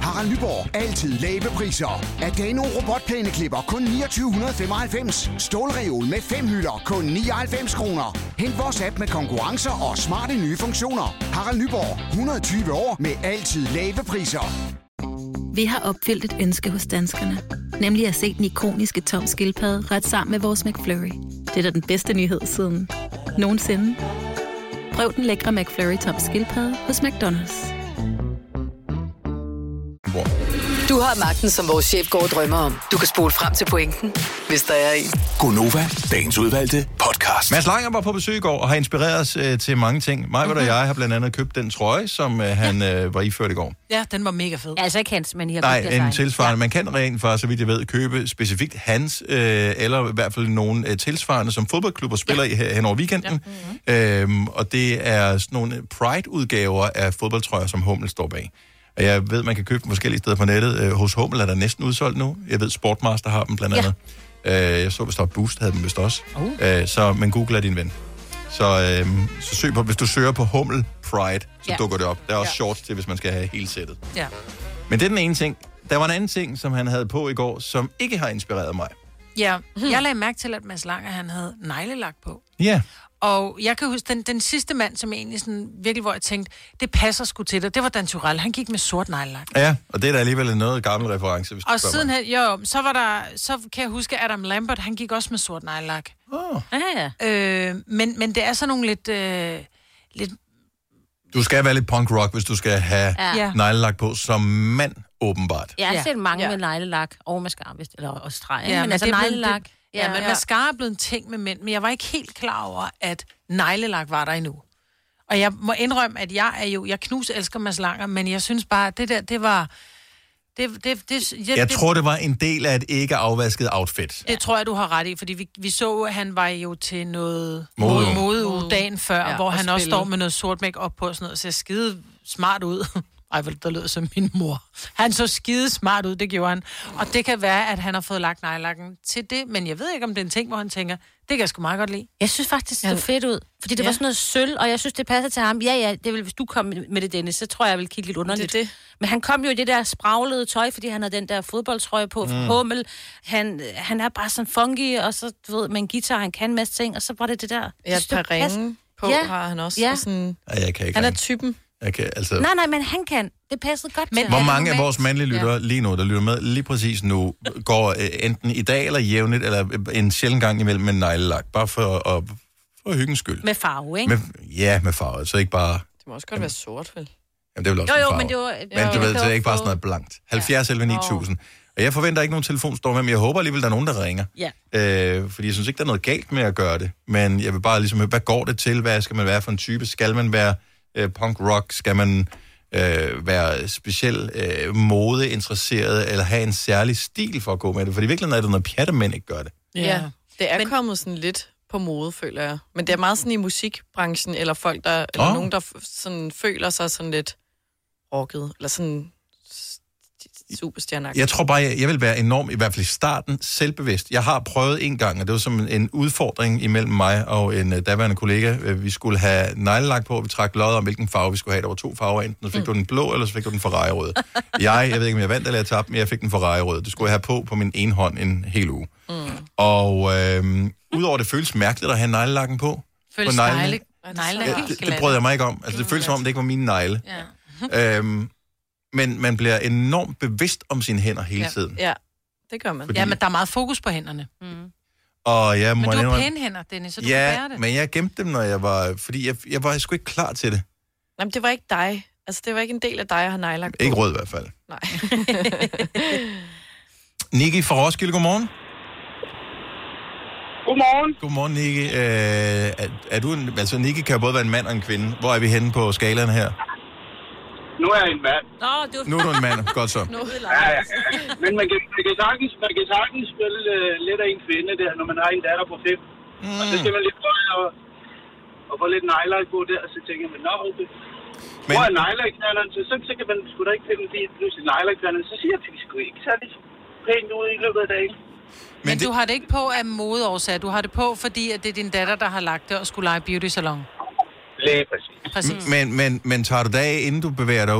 Harald Nyborg. Altid lave priser. Adano robotplæneklipper kun 2995. Stålreol med fem hylder kun 99 kroner. Hent vores app med konkurrencer og smarte nye funktioner. Harald Nyborg. 120 år med altid lave priser. Vi har opfyldt et ønske hos danskerne. Nemlig at se den ikoniske tom skildpadde ret sammen med vores McFlurry. Det er da den bedste nyhed siden nogensinde. Prøv den lækre McFlurry tom skildpadde hos McDonald's. Du har magten, som vores chef går og drømmer om. Du kan spole frem til pointen, hvis der er en. Gonova, dagens udvalgte podcast. Mads Langer var på besøg i går og har inspireret os øh, til mange ting. Mig Mhm. og jeg har blandt andet købt den trøje, som øh, han øh, var iført i går. Ja, den var mega fed. Altså ikke hans, men I har Nej, en egen. tilsvarende. Man kan rent for, så vidt jeg ved, købe specifikt hans, øh, eller i hvert fald nogle øh, tilsvarende, som fodboldklubber spiller i her hen over weekenden. Ja. Øhm, og det er sådan nogle Pride-udgaver af fodboldtrøjer, som Hummel står bag. Jeg ved, man kan købe dem forskellige steder på nettet. Øh, hos Hummel er der næsten udsolgt nu. Jeg ved, Sportmaster har dem blandt andet. Øh, jeg så, hvis der var Boost, havde dem vist også. Uh. Øh, så, men Google er din ven. Så, øh, så søg på, hvis du søger på Hummel Pride, så Ja. dukker det op. Der er også Ja. shorts til, hvis man skal have hele sættet. Ja. Men det er den ene ting. Der var en anden ting, som han havde på i går, som ikke har inspireret mig. Ja, jeg lagde mærke til, at Mads Langer, han havde neglelak på. Ja. Og jeg kan huske, den, den sidste mand, som egentlig sådan, virkelig, hvor jeg tænkte, det passer sgu til dig, det var Dan Turell. Han gik med sort neglelak. Ja, og det er da alligevel en noget gammel reference, hvis du Og spørger siden mig. han, jo, så var der, så kan jeg huske, Adam Lambert, han gik også med sort neglelak. Oh. Ja, ja. Øh, men, men det er sådan nogle lidt, øh, lidt Du skal være lidt punk rock, hvis du skal have Ja. neglelak på som mand, åbenbart. Jeg har Ja. set mange Ja. med neglelak og mascara, eller og streg, Ja, ja, men altså det blevet- neglelak. det- Ja, men mascara er blevet en ting med mænd, men jeg var ikke helt klar over, at neglelak var der endnu. Og jeg må indrømme, at jeg er jo, jeg knus elsker Mads Langer, men jeg synes bare, at det der, det var... Det, det, det, jeg, Jeg det, tror, det var en del af et ikke afvasket outfit. Det tror jeg, du har ret i, fordi vi, vi så, at han var jo til noget Modeuge. mode, mode dagen før, Ja, ja, hvor og han også spille. står med noget sort make op på og sådan noget, og ser skide smart ud. Ej, vel, der lød som min mor. Han så skide smart ud, det gjorde han. Og det kan være, at han har fået lagt nejlakken til det, men jeg ved ikke, om det er en ting, hvor han tænker, det kan jeg sgu meget godt lide. Jeg synes faktisk, det så fedt ud. Fordi det Ja. var sådan noget sølv, og jeg synes, det passer til ham. Ja, ja, det vil, hvis du kom med det, Dennis, så tror jeg, jeg vil kigge lidt underligt. Det er det. Men han kom jo i det der spraglede tøj, fordi han havde den der fodboldtrøje på fra Mm. Hummel. Han, han er bare sådan funky, og så, du ved, med en guitar, han kan en masse ting, og så var det det der. Ja, et par ringe på Ja. har han også. Ja. Og sådan, Ja, jeg kan ikke han er typen. Kan, altså, Nej, nej, men han kan. Det passede godt til Hvor mange af vores mandlige lyttere lige nu, der lytter med lige præcis nu, går øh, enten i dag eller jævnligt, eller øh, en sjældent gang imellem med neglelak, bare for, at, for hyggens skyld. Med farve, ikke? Med, ja, med farve, så ikke bare... Det må også godt være sort, vel? Jamen, det er vel også Jo, jo, farve. men det var... Men du ved, det er ikke bare sådan noget blankt. 70 11 9000. Og jeg forventer ikke nogen telefonstorm, men jeg håber alligevel, der er nogen, der ringer. Ja. Øh, fordi jeg synes ikke, der er noget galt med at gøre det. Men jeg vil bare ligesom hvad går det til? Hvad skal man være for en type? Skal man være øh, punk rock? Skal man øh, være speciel øh, modeinteresseret? Eller have en særlig stil for at gå med det? For i virkeligheden er det noget pjat, at mænd ikke gør det. Ja, ja det er Men... kommet sådan lidt på mode, føler jeg. Men det er meget sådan i musikbranchen, eller folk, der, eller Åh. nogen, der sådan føler sig sådan lidt rocket, eller sådan superstjerneagtigt. Jeg tror bare, jeg, jeg vil være enormt, i hvert fald i starten, selvbevidst. Jeg har prøvet en gang, og det var som en udfordring imellem mig og en uh, daværende kollega. Øh, Vi skulle have neglelak på, og vi trak lod om, hvilken farve vi skulle have. Der var to farver, enten så fik mm. du den blå, eller så fik du den Ferrari-rød. jeg, jeg ved ikke, om jeg vandt eller jeg tabte, men jeg fik den Ferrari-rød. Det skulle jeg have på på min ene hånd en hel uge. Mm. Og øh, udover det føles mærkeligt at have neglelakken på. Føles på negle, negle helt det, det brød jeg mig ikke om. Altså, det føles som om, det ikke var mine negle. Ja. Øhm, men man bliver enormt bevidst om sine hænder hele Ja. tiden. Ja, det gør man. Fordi- Ja, men der er meget fokus på hænderne. Mm. Og jeg må Men du har indrømme- pæne hænder, Dennis, så du kan bære Ja, det. men jeg gemte dem, når jeg var... Fordi jeg, jeg var sgu ikke klar til det. Jamen, det var ikke dig. Altså, det var ikke en del af dig at have nejlagt på. Ikke rød i hvert fald. Nej. Niki fra Roskilde, godmorgen. Godmorgen. Godmorgen, Niki. Øh, er, er du en, altså, Niki kan jo både være en mand og en kvinde. Hvor er vi henne på skalaen her? Nu er jeg en mand. Nå, du... Nu er du en mand. Godt så. Ja, ja. Men man kan, man kan, sagtens, man kan sagtens spille uh, lidt af en kvinde der, når man har en datter på fem. Mm. Og så skal man lige prøve at, at få lidt nejlagt på der, og så tænker man, nå, okay. Men... Hvor er nejlagknalderen? Så, så, så kan man sgu da ikke finde lige pludselig nejlagknalderen. Så siger jeg, at vi sgu ikke særlig pænt ud i løbet af dagen. Men, men det... du har det ikke på af modeårsager. Du har det på, fordi at det er din datter, der har lagt det og skulle lege beauty salon. Lige præcis. Præcis. Men, men, men tager du af, inden du bevæger dig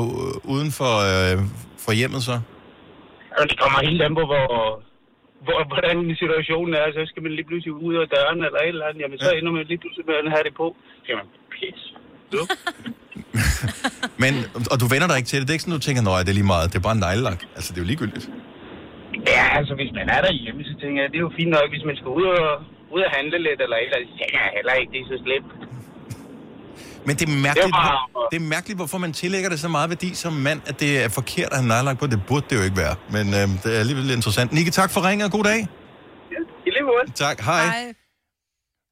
uden for, øh, for hjemmet så? Og det kommer helt an på, hvor, hvor, hvordan situationen er. Så skal man lige pludselig ud af døren eller et eller andet. Jamen, så ender man lige pludselig med at have det på. Man, pis. Men, og du vender dig ikke til det. Det er ikke sådan, du tænker, nej, det er lige meget. Det er bare en neglelak. Altså, det er jo ligegyldigt. Ja, altså hvis man er derhjemme, så tænker jeg, det er jo fint nok, hvis man skal ud og, ud og handle lidt eller et eller andet. Jeg heller ikke, det er så slemt. Men det er mærkeligt, Det var hvor- det er mærkeligt, hvorfor man tillægger det så meget værdi som mand, at det er forkert at have nejlagt på. Det burde det jo ikke være. Men øh, det er alligevel interessant. Nikke, tak for ringet, og god dag. I lige måde. Tak, hej. hej.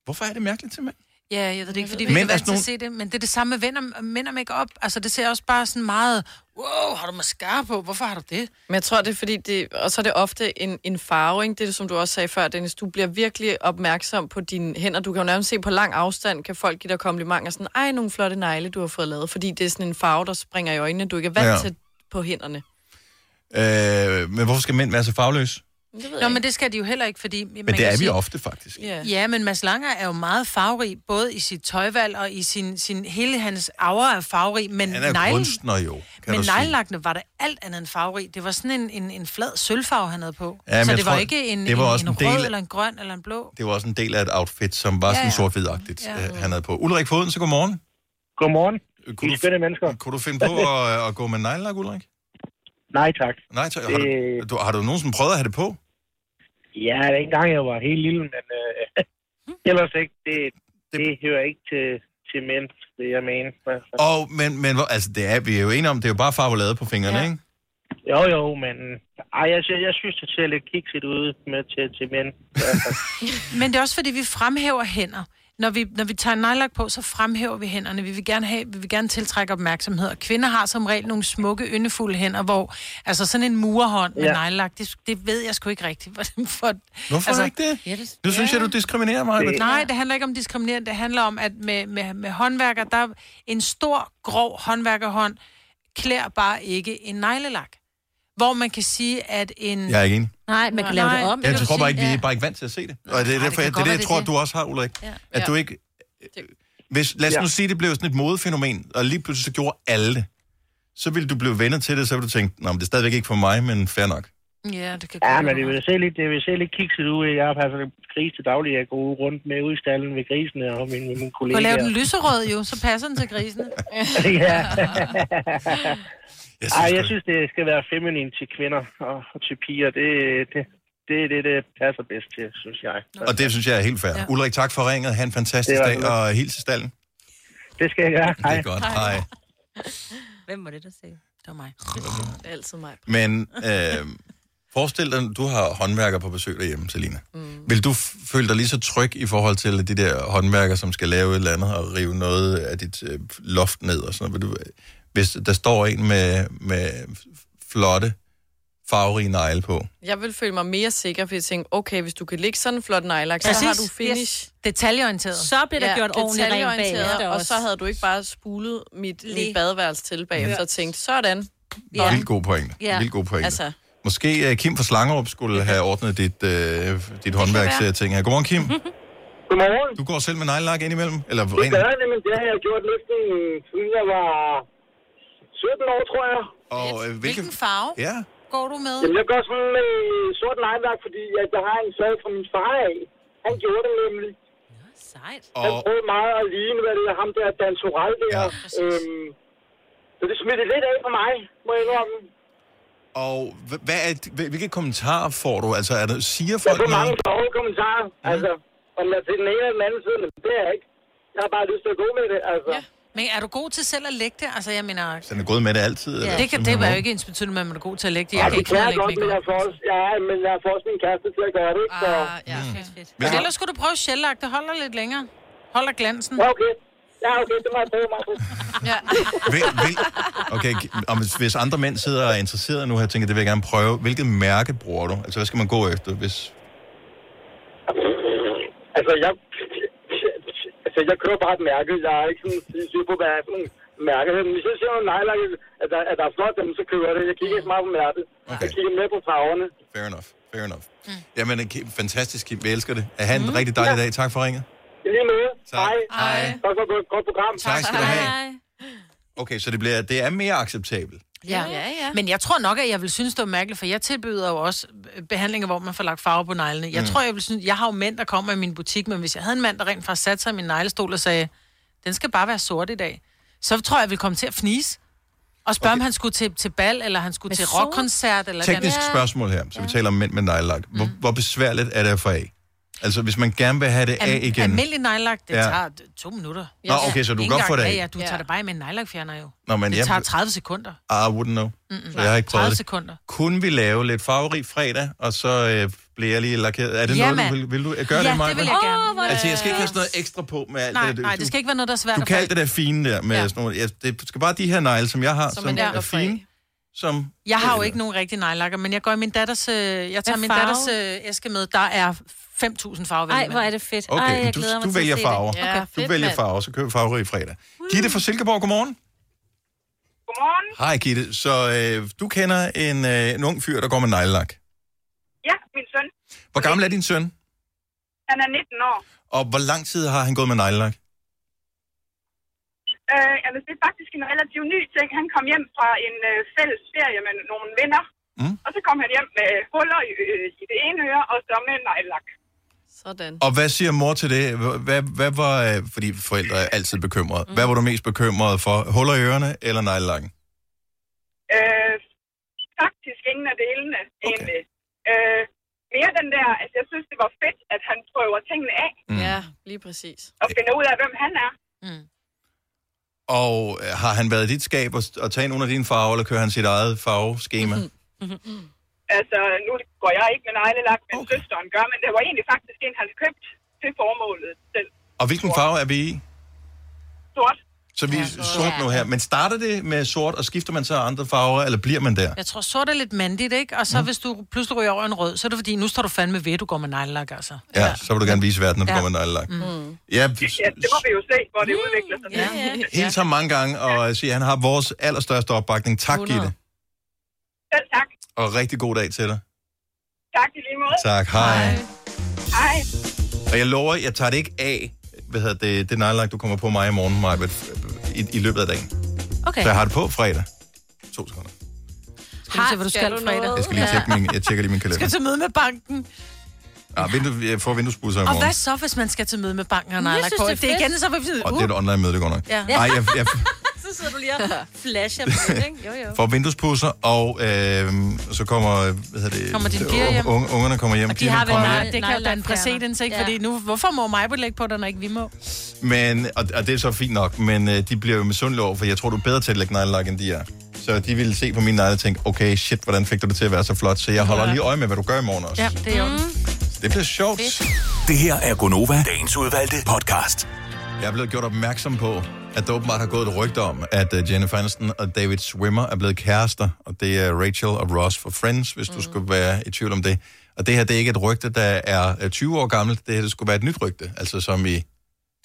Hvorfor er det mærkeligt til mænd? Ja, jeg ved det ikke, fordi vi er er vant til sådan at se det, men det er det samme med mænd og, mænd og make-up. Altså, det ser også bare sådan meget, wow, har du mascara på? Hvorfor har du det? Men jeg tror, det er fordi, det, og så er det ofte en, en farve, ikke? Det er det, som du også sagde før, Dennis. Du bliver virkelig opmærksom på dine hænder. Du kan jo nærmest se på lang afstand, kan folk give dig komplimenter sådan, ej, nogle flotte negle, du har fået lavet. Fordi det er sådan en farve, der springer i øjnene, du ikke er vant Ja. til på hænderne. Øh, men hvorfor skal mænd være så fagløse? Nå, men det skal de jo heller ikke, fordi... Men det er vi ofte, faktisk. Ja. ja, men Mads Langer er jo meget farverig, både i sit tøjvalg og i sin, sin hele hans aura er farverig, men Han er jo neglen- kunstner jo, kan men du sige. neglelakkene var det alt andet end farverig. Det var sådan en, en, en flad sølvfarve, han havde på. Ja, så det var tror, ikke en, det var en, også en, en rød del- eller en grøn eller en blå. Det var også en del af et outfit, som var Ja, sådan ja. sort-hvidagtigt, Ja. ja. han havde på. Ulrik Foden, så godmorgen. Godmorgen. Kunne I er spændende mennesker. Kunne du finde på at, at gå med neglelak, Ulrik? Nej, tak. Nej, tak. Har, du, du, har du nogensinde prøvet at have det på? Ja, det er ikke engang, jeg var helt lille, men øh, ellers ikke. Det, det hører ikke til, til mænd, det jeg mener. Og, men, men altså, det er, vi er jo enige om, det er jo bare farvelade på fingrene, ja. ikke? Jo, jo, men ej, jeg, jeg, jeg synes, det ser lidt kikset ud med til, til mænd. Men det er også fordi, vi fremhæver hænder. Når vi, når vi tager nejlak på, så fremhæver vi hænderne. Vi vil gerne, have, vi vil gerne tiltrække opmærksomhed. Og kvinder har som regel nogle smukke, yndefulde hænder, hvor altså sådan en murhånd med Ja. ja. nejlak, det, det ved jeg sgu ikke rigtigt. For, for, Hvorfor altså, ikke det? Ja, det Nu synes jeg, du diskriminerer mig. Det, nej, det handler ikke om diskriminering. Det handler om, at med, med, med håndværker, der er en stor, grov håndværkerhånd klæder bare ikke en neglelak. Hvor man kan sige, at en... Jeg er ikke enig. Nej, man kan lave det om. Jeg tror du bare ikke, vi er bare ikke vant til at se det. Og det er det derfor, det, er det, være, jeg det tror, det. du også har, Ulrik. Ja. At du ikke... Hvis, lad os nu sige, det blev sådan et modefænomen, og lige pludselig så gjorde alle det, så ville du blive venner til det, så ville du tænke, men det er stadigvæk ikke for mig, men fair nok. Ja, det kan Ja, men det vil se lidt, det vil se lidt kikset ud. Jeg har passet gris til daglig. Jeg går rundt med ud i stallen ved grisene og mine, mine Du kollegaer. kan lave den lyserød jo, så passer den til grisene. ja. Jeg Ej, jeg synes, det skal være feminin til kvinder og, og til piger. Det, det, det er det, det passer bedst til, synes jeg. Og det synes jeg er helt fair. Ja. Ulrik, tak for ringet. Ha' en fantastisk Det dag, og hils i stallen. Det skal jeg gøre. Det er godt. Hej. Hvem var det, der sagde? Det var mig. Det er altid mig. Men øh, forestil dig, du har håndværker på besøg derhjemme, Selina. Mm. Vil du føle dig lige så tryg i forhold til de der håndværker, som skal lave et eller andet og rive noget af dit øh, loft ned og sådan noget? Vil du, hvis der står en med, med flotte, farverige negle på, Jeg vil føle mig mere sikker, fordi jeg tænker, okay, hvis du kan lægge sådan en flot nejlak, så Præcis. har du finish. Yes. Detaljeorienteret. Så bliver der gjort ordentligt rent bag. detaljeorienteret, Ja, Og så havde du ikke bare spulet mit, Lige. mit badeværelse til bagefter Ja. og tænkt, sådan. ja. vildt god pointe. Ja. Vildt god pointe. Altså, Måske uh, Kim fra Slangerup skulle have ordnet dit, uh, dit håndværksting her. Godmorgen, Kim. Godmorgen. Du går selv med neglelak indimellem? Eller Det gør jeg nemlig. Det har jeg gjort næsten siden jeg var 17 år, tror jeg. Og, øh, hvilken... farve Ja. går du med? Jamen, jeg går sådan med sort nejværk, fordi at jeg har en sag fra min far af. Han gjorde det nemlig. Sejt. Han Og- prøvede meget at ligne, hvad det er, ham der Dan Soral der. Ja, øhm, så det smittede lidt af på mig, må jeg indrømme. Og hva- hvad er, hvil- hvilke kommentarer får du? Altså, er der, siger Jeg folk får mange sjove kommentarer. Altså, om jeg er til den ene eller den anden side, men det er jeg ikke. Jeg har bare lyst til at gå med det, altså. Ja. Men er du god til selv at lægge det? Altså, jeg mener... Så den er gået med det altid? Ja. eller? Det, kan, det var jo ikke ens betydende, at man er god til at lægge det. Ja, Jeg kan det ikke kan jeg at godt, men jeg får også, ja, men jeg får også min kæreste til at gøre det, ikke? Så... Ah, ja, fedt, fedt. Men ellers skulle du prøve shellac. Det holder lidt længere. Holder glansen. Ja, okay. Ja, okay, det må jeg prøve mig. Ja. Hvil, okay, og hvis, hvis andre mænd sidder og er interesserede nu her, tænker det vil jeg gerne prøve. Hvilket mærke bruger du? Altså, hvad skal man gå efter, hvis... Altså, jeg, altså, jeg kører bare et mærke. Jeg er ikke sådan syg på, hvad er sådan mærke. Hvis jeg ser noget nejlak, at der, at der er flot, så kører jeg det. Jeg kigger ikke så meget på mærket. Okay. Jeg kigger med på farverne. Fair enough, fair enough. Mm. Jamen, Kim, fantastisk, Kim. Vi elsker det. Ha' en mm. rigtig dejlig dag. Tak for ringet. I lige måde. Tak. Hej. Hej. Tak for et godt, godt program. Tak skal du have. Okay, så det, bliver, det er mere acceptabelt. Ja. ja, ja. Men jeg tror nok, at jeg vil synes, det var mærkeligt, for jeg tilbyder jo også behandlinger, hvor man får lagt farve på neglene. Jeg Mm. tror, jeg vil synes, jeg har jo mænd, der kommer i min butik, men hvis jeg havde en mand, der rent faktisk satte sig i min neglestol og sagde, den skal bare være sort i dag, så tror jeg, jeg ville komme til at fnise. Og spørge, okay. om han skulle til, til bal, eller han skulle Med til rockkoncert. Eller Teknisk den. spørgsmål her, så vi taler om mænd med nejlagt. Hvor, hvor besværligt er det at få af? Altså, hvis man gerne vil have det af Al- igen. Almindelig nejlak, det Ja. tager to minutter. Nå, okay, så du kan godt få det af. Ja, ja, du tager det bare med en nejlakfjerner jo. Nå, men det jeg- tager 30 sekunder. I wouldn't know. Mm-mm. Så jeg har ikke prøvet 30 det. sekunder. Kunne vi lave lidt farverig fredag, og så øh, bliver jeg lige lakeret? Er det Ja, noget, du vil, vil du gøre Ja, det, Maja? det vil jeg gerne. Er det Altså, jeg skal ikke have sådan noget ekstra på med alt Nej, det der. nej, det skal ikke være noget, der er svært Du kan alt det der fine der med Ja. sådan nogle... Ja, det skal bare de her negle, som jeg har, Som som, er fine. Som, Jeg har jo ikke nogen rigtig nejlakker, men jeg går i min datters... Øh, jeg tager min datters øh, æske med. Der er 5.000 farver. Ej, hvor er det fedt. Okay, Ej, jeg du, glæder mig du til at vælger se farver. Det. Ja, du vælger farver, så køber vi farverig fredag. Gitte fra Silkeborg, godmorgen. Godmorgen. Hej Gitte. Så øh, du kender en, øh, en ung fyr, der går med neglelak. Ja, min søn. Hvor gammel er din søn? Han er 19 år. Og hvor lang tid har han gået med neglelak? Øh, altså, det er faktisk en relativt ny ting. Han kom hjem fra en øh, fælles ferie med nogle venner. Mm. Og så kom han hjem med huller i, øh, i det ene øre, og så med nejlak. Sådan. Og hvad siger mor til det? Hvad, hvad var, øh, fordi forældre er altid bekymrede. Mm. Hvad var du mest bekymret for? Huller i ørerne eller neglelakken? Øh, faktisk ingen af delene, okay. egentlig. Øh, mere den der, altså jeg synes, det var fedt, at han prøver tingene af, Mm. Ja, lige præcis. og finder ud af, hvem han er. Og øh, har han været i dit skab og, og tage nogle af dine farver, eller kører han sit eget farveskema? Mm-hmm. Altså, nu går jeg ikke med neglelak, men okay. søsteren gør, men det var egentlig faktisk en, han købt til formålet selv. Og hvilken farve er vi i? Sort. Så vi er sort nu her. Men starter det med sort, og skifter man så andre farver, eller bliver man der? Jeg tror, sort er lidt mandigt, ikke? Og så mm. hvis du pludselig ryger over en rød, så er det fordi, nu står du fandme ved, at du går med nejlak, altså. Ja, så vil du gerne vise verden, når du Ja. går med neglelak. Mm. Ja, Ja, det må vi jo se, hvor det udvikler sig. Ja, ja. helt så mange gange, og sige, at han har vores allerstørste opbakning. Tak, 100. Gitte. Selv tak. Og rigtig god dag til dig. Tak i lige måde. Tak, hej. Hej. Og jeg lover, jeg tager det ikke af, hvad hedder det, det neglelak, du kommer på mig i morgen, Maja, i, i løbet af dagen. Okay. Så jeg har det på fredag. To sekunder. Skal du se, hvad du skal, fredag? Jeg skal lige tjekke min, jeg tjekker lige min Skal kalender. til møde med banken. Ah, vindue, jeg får vinduesbusser i Og morgen. hvad så, hvis man skal til møde med banken og Jeg nejlak synes, på? det er Det er igen, så vil vi sådan, Og det er et online møde, det går nok. Ja. Nej, jeg, jeg Så sidder du lige og flasher på det, ikke? Jo, jo. får vinduespusser, og øh, så kommer, hvad hedder det, Kommer dine piger hjem? Unge, ungerne kommer hjem. Og de har vel nej, det kan jo danne præcedens, ikke? Ja. Fordi nu, hvorfor må mig lægge på det, når ikke vi må? Men, og, og det er så fint nok, men øh, de bliver jo misundelige over, for jeg tror, du er bedre til at lægge neglelak, end de er. Så de ville se på mine negle og tænke, okay, shit, hvordan fik du det til at være så flot? Så jeg holder Ja. lige øje med, hvad du gør i morgen også. Ja, det er jo. Mm. Det bliver sjovt. Det her er Gonova, dagens udvalgte podcast. Jeg er blevet gjort opmærksom på, at der åbenbart har gået et rygte om, at uh, Jennifer Aniston og David Swimmer er blevet kærester, og det er Rachel og Ross for Friends, hvis mm. du skulle være i tvivl om det. Og det her, det er ikke et rygte, der er øh, 20 år gammelt, det her det skulle være et nyt rygte, altså som i,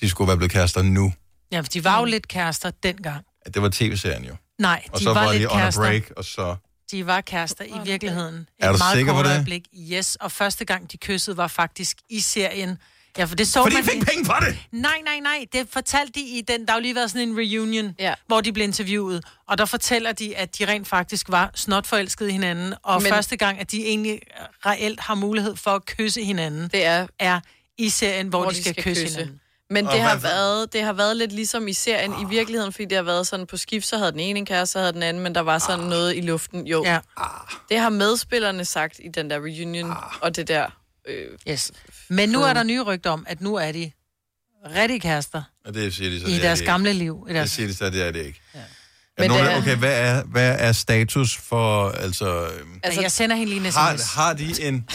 de skulle være blevet kærester nu. Ja, for de var jo lidt kærester dengang. Det var tv-serien jo. Nej, Og de så var, var lidt on a kærester. break, og så... De var kærester i virkeligheden. Er du meget sikker på det? Øjeblik. Yes, og første gang de kyssede var faktisk i serien. Ja, for det så Fordi man de fik penge for det! Nej, nej, nej. Det fortalte de i den... Der har jo lige været sådan en reunion, ja. hvor de blev interviewet. Og der fortæller de, at de rent faktisk var snot forelskede i hinanden. Og Men- første gang, at de egentlig reelt har mulighed for at kysse hinanden, det er, er i serien, hvor, hvor de skal, skal kysse, kysse hinanden. Men det har, været, det har været lidt ligesom i serien i virkeligheden, fordi det har været sådan på skift, så havde den ene en kæreste, så havde den anden, men der var sådan noget i luften. Jo, ja. det har medspillerne sagt i den der reunion, og det der... Øh, yes. Men nu er der nye rygter om, at nu er de rigtig kærester Og det siger de så, i det er deres det ikke. gamle liv. I Det deres... siger de så, det er det ikke. Ja. Men Men det nogen, er- okay, hvad er, hvad er status for, altså... øhm, Altså, jeg sender hende lige en sms. Har, har de en...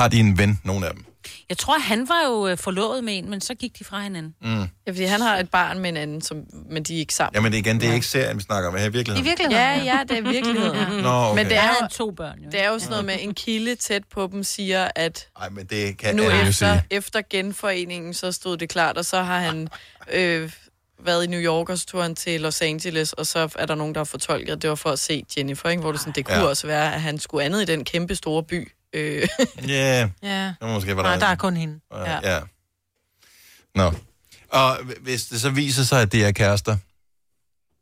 Har de en ven, nogle af dem? Jeg tror, han var jo øh, forlovet med en, men så gik de fra hinanden. Mm. Ja, fordi han har et barn med en anden, som, men de er ikke sammen. Jamen igen, det er ikke serien, vi snakker om her i virkeligheden. Ja, ja, det er virkeligheden. Nå, okay. Men det Der er, jo, to børn, jo. det er jo sådan noget med, en kilde tæt på dem siger, at Nej, men det kan nu efter, sige. efter genforeningen, så stod det klart, og så har han øh, været i New York, og så tog han til Los Angeles, og så er der nogen, der har fortolket, at det var for at se Jennifer, ikke? hvor det, sådan, det kunne Ja. ja. også være, at han skulle andet i den kæmpe store by. Øh. Ja, Ja. det må måske være Nej, der er kun hende. Ja. ja. Nå. Og hvis det så viser sig, at det er kærester,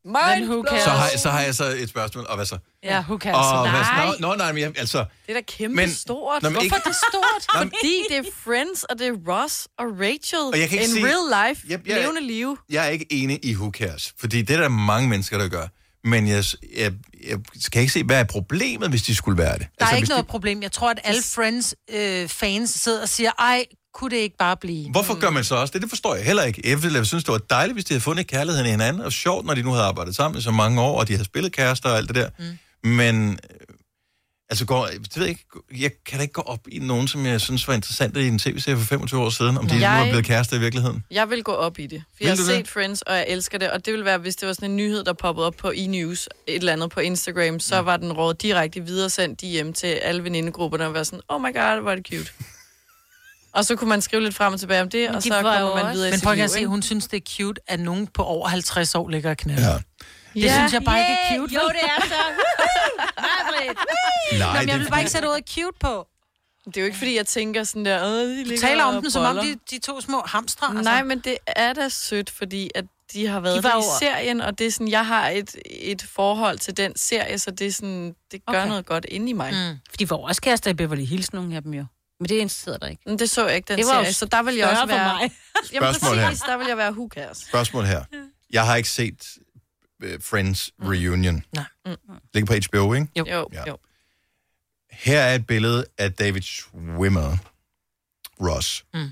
Men who cares? så har, så har jeg så et spørgsmål. Og hvad så? Ja, who cares? Og hvad, Nej. nå, nå, nej, men jeg, altså... Det er da kæmpe Men- stort. Nå, men Hvorfor ikke- er det stort? Fordi det er Friends, og det er Ross og Rachel. Og jeg kan ikke In sige- real life, Yep, jeg- levende liv. Jeg er ikke enig i who cares, fordi det er der mange mennesker, der gør. Men jeg, jeg, jeg skal ikke se, hvad er problemet, hvis de skulle være det. Der er altså, ikke noget problem. Jeg tror, at alle Friends-fans sidder og siger, ej, kunne det ikke bare blive? Hvorfor gør man så også det? Det forstår jeg heller ikke. Jeg ville synes, det var dejligt, hvis de havde fundet kærligheden i hinanden, og sjovt, når de nu havde arbejdet sammen i så mange år, og de havde spillet kærester og alt det der. Mm. Men, øh, altså, går, det ved jeg, ikke, jeg kan da ikke gå op i nogen, som jeg synes var interessant i en tv-serie for 25 år siden, om de Jeg- nu er blevet kærester i virkeligheden. Jeg vil gå op i det. For Vil jeg har du det? set Friends, og jeg elsker det. Og det ville være, hvis det var sådan en nyhed, der poppede op på e-news, et eller andet på Instagram, så var den råd direkte videre sendt hjem til alle venindegrupperne og være sådan, oh my god, hvor er det cute. og så kunne man skrive lidt frem og tilbage om det, og de så var kommer man videre Men prøv at se, hun synes, det er cute, at nogen på over 50 år ligger og knalder. Ja. Det Ja. synes jeg bare ikke er cute. Jo, det er så. Nej, Nej, Nå, men jeg vil bare ikke sætte ordet cute på. Det er jo ikke, fordi jeg tænker sådan der, øh, de Du taler om dem, som om boller." de, de to små hamstre. Altså. Nej, men det er da sødt, fordi at de har været De var i serien, og det er sådan, jeg har et, et forhold til den serie, så det er sådan, det gør Okay. noget godt inde i mig. Mm. For de var også kærester i Beverly Hills, nogle af dem jo. Men det interesserede dig ikke. Men det så jeg ikke, den Det var serie, så der vil jeg også større for være... mig. Jamen Spørgsmål præcis, der vil jeg være cares. Spørgsmål her. Jeg har ikke set uh, Friends Reunion. Nej. Mm. Ligger på HBO, ikke? Jo, jo. Ja. jo. Her er et billede af David Schwimmer. Ross. Mm.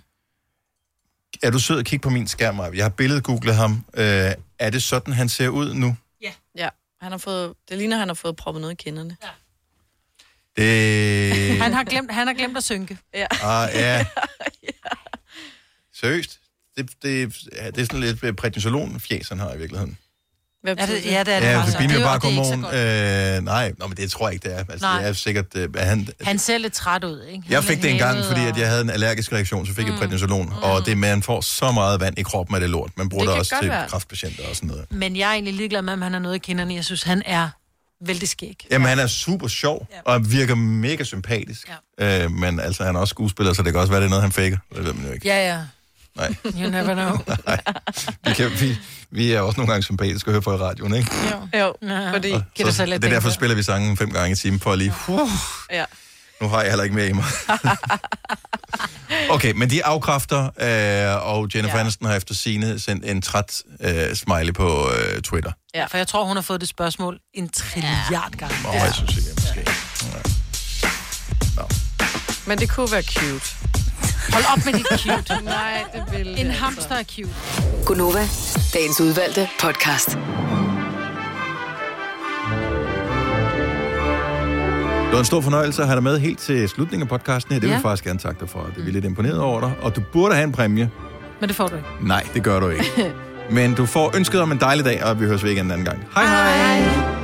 Er du sød at kigge på min skærm? Jeg har billedgooglet ham. Øh, er det sådan, han ser ud nu? Ja, han har fået, det ligner, han har fået proppet noget i kinderne. Ja. Det... Han har glemt, han har glemt at synke. Ja. Ah, ja. Seriøst? Det, det, det er sådan lidt øh, prednisolon-fjes, han har i virkeligheden. Hvad Er det, ja, det er det. Ja, Det er- bare godt. Øh, nej, nå, men det tror jeg ikke, det er. Altså, Nej. det er sikkert, øh, han, Han ser lidt træt ud, ikke? Han jeg fik det en gang, hævet fordi og- at jeg havde en allergisk reaktion, så fik jeg Mm. prednisolon. Og det, man får så meget vand i kroppen af det lort. Man bruger Det det, også til være. kraftpatienter og sådan noget. Men jeg er egentlig ligeglad med, om han har noget i kinderne. Jeg synes, han er vældig skæg. Jamen, han er super sjov, og virker mega sympatisk. Ja. Øh, men altså, han er også skuespiller, så det kan også være, det er noget, han faker. Det ved man jo ikke. Ja, ja. Nej. You never know. Vi, kan, vi, vi er også nogle gange sympatiske at høre på i radioen, ikke? Jo, jo fordi... Og så, det er derfor, spiller vi sangen fem gange i timen, for at lige... Uh, Ja. nu har jeg heller ikke mere i mig. okay, men de afkræfter, øh, og Jennifer ja. Aniston har efter sine sendt en træt øh, smiley på øh, Twitter. Ja. For jeg tror, hun har fået det spørgsmål en trilliard gange. Åh, oh, jeg synes ikke, måske. Men det kunne være cute. Hold op med dit cute. Nej, det vil En det altså. hamster er cute. Gunova, dagens udvalgte podcast. Det var en stor fornøjelse at have dig med helt til slutningen af podcasten her. Det vil Ja. jeg faktisk gerne takke dig for. Det er vi lidt imponeret over dig. Og du burde have en præmie. Men det får du ikke. Nej, det gør du ikke. Men du får ønsket om en dejlig dag, og vi høres ved igen en anden gang. Hej hej! hej.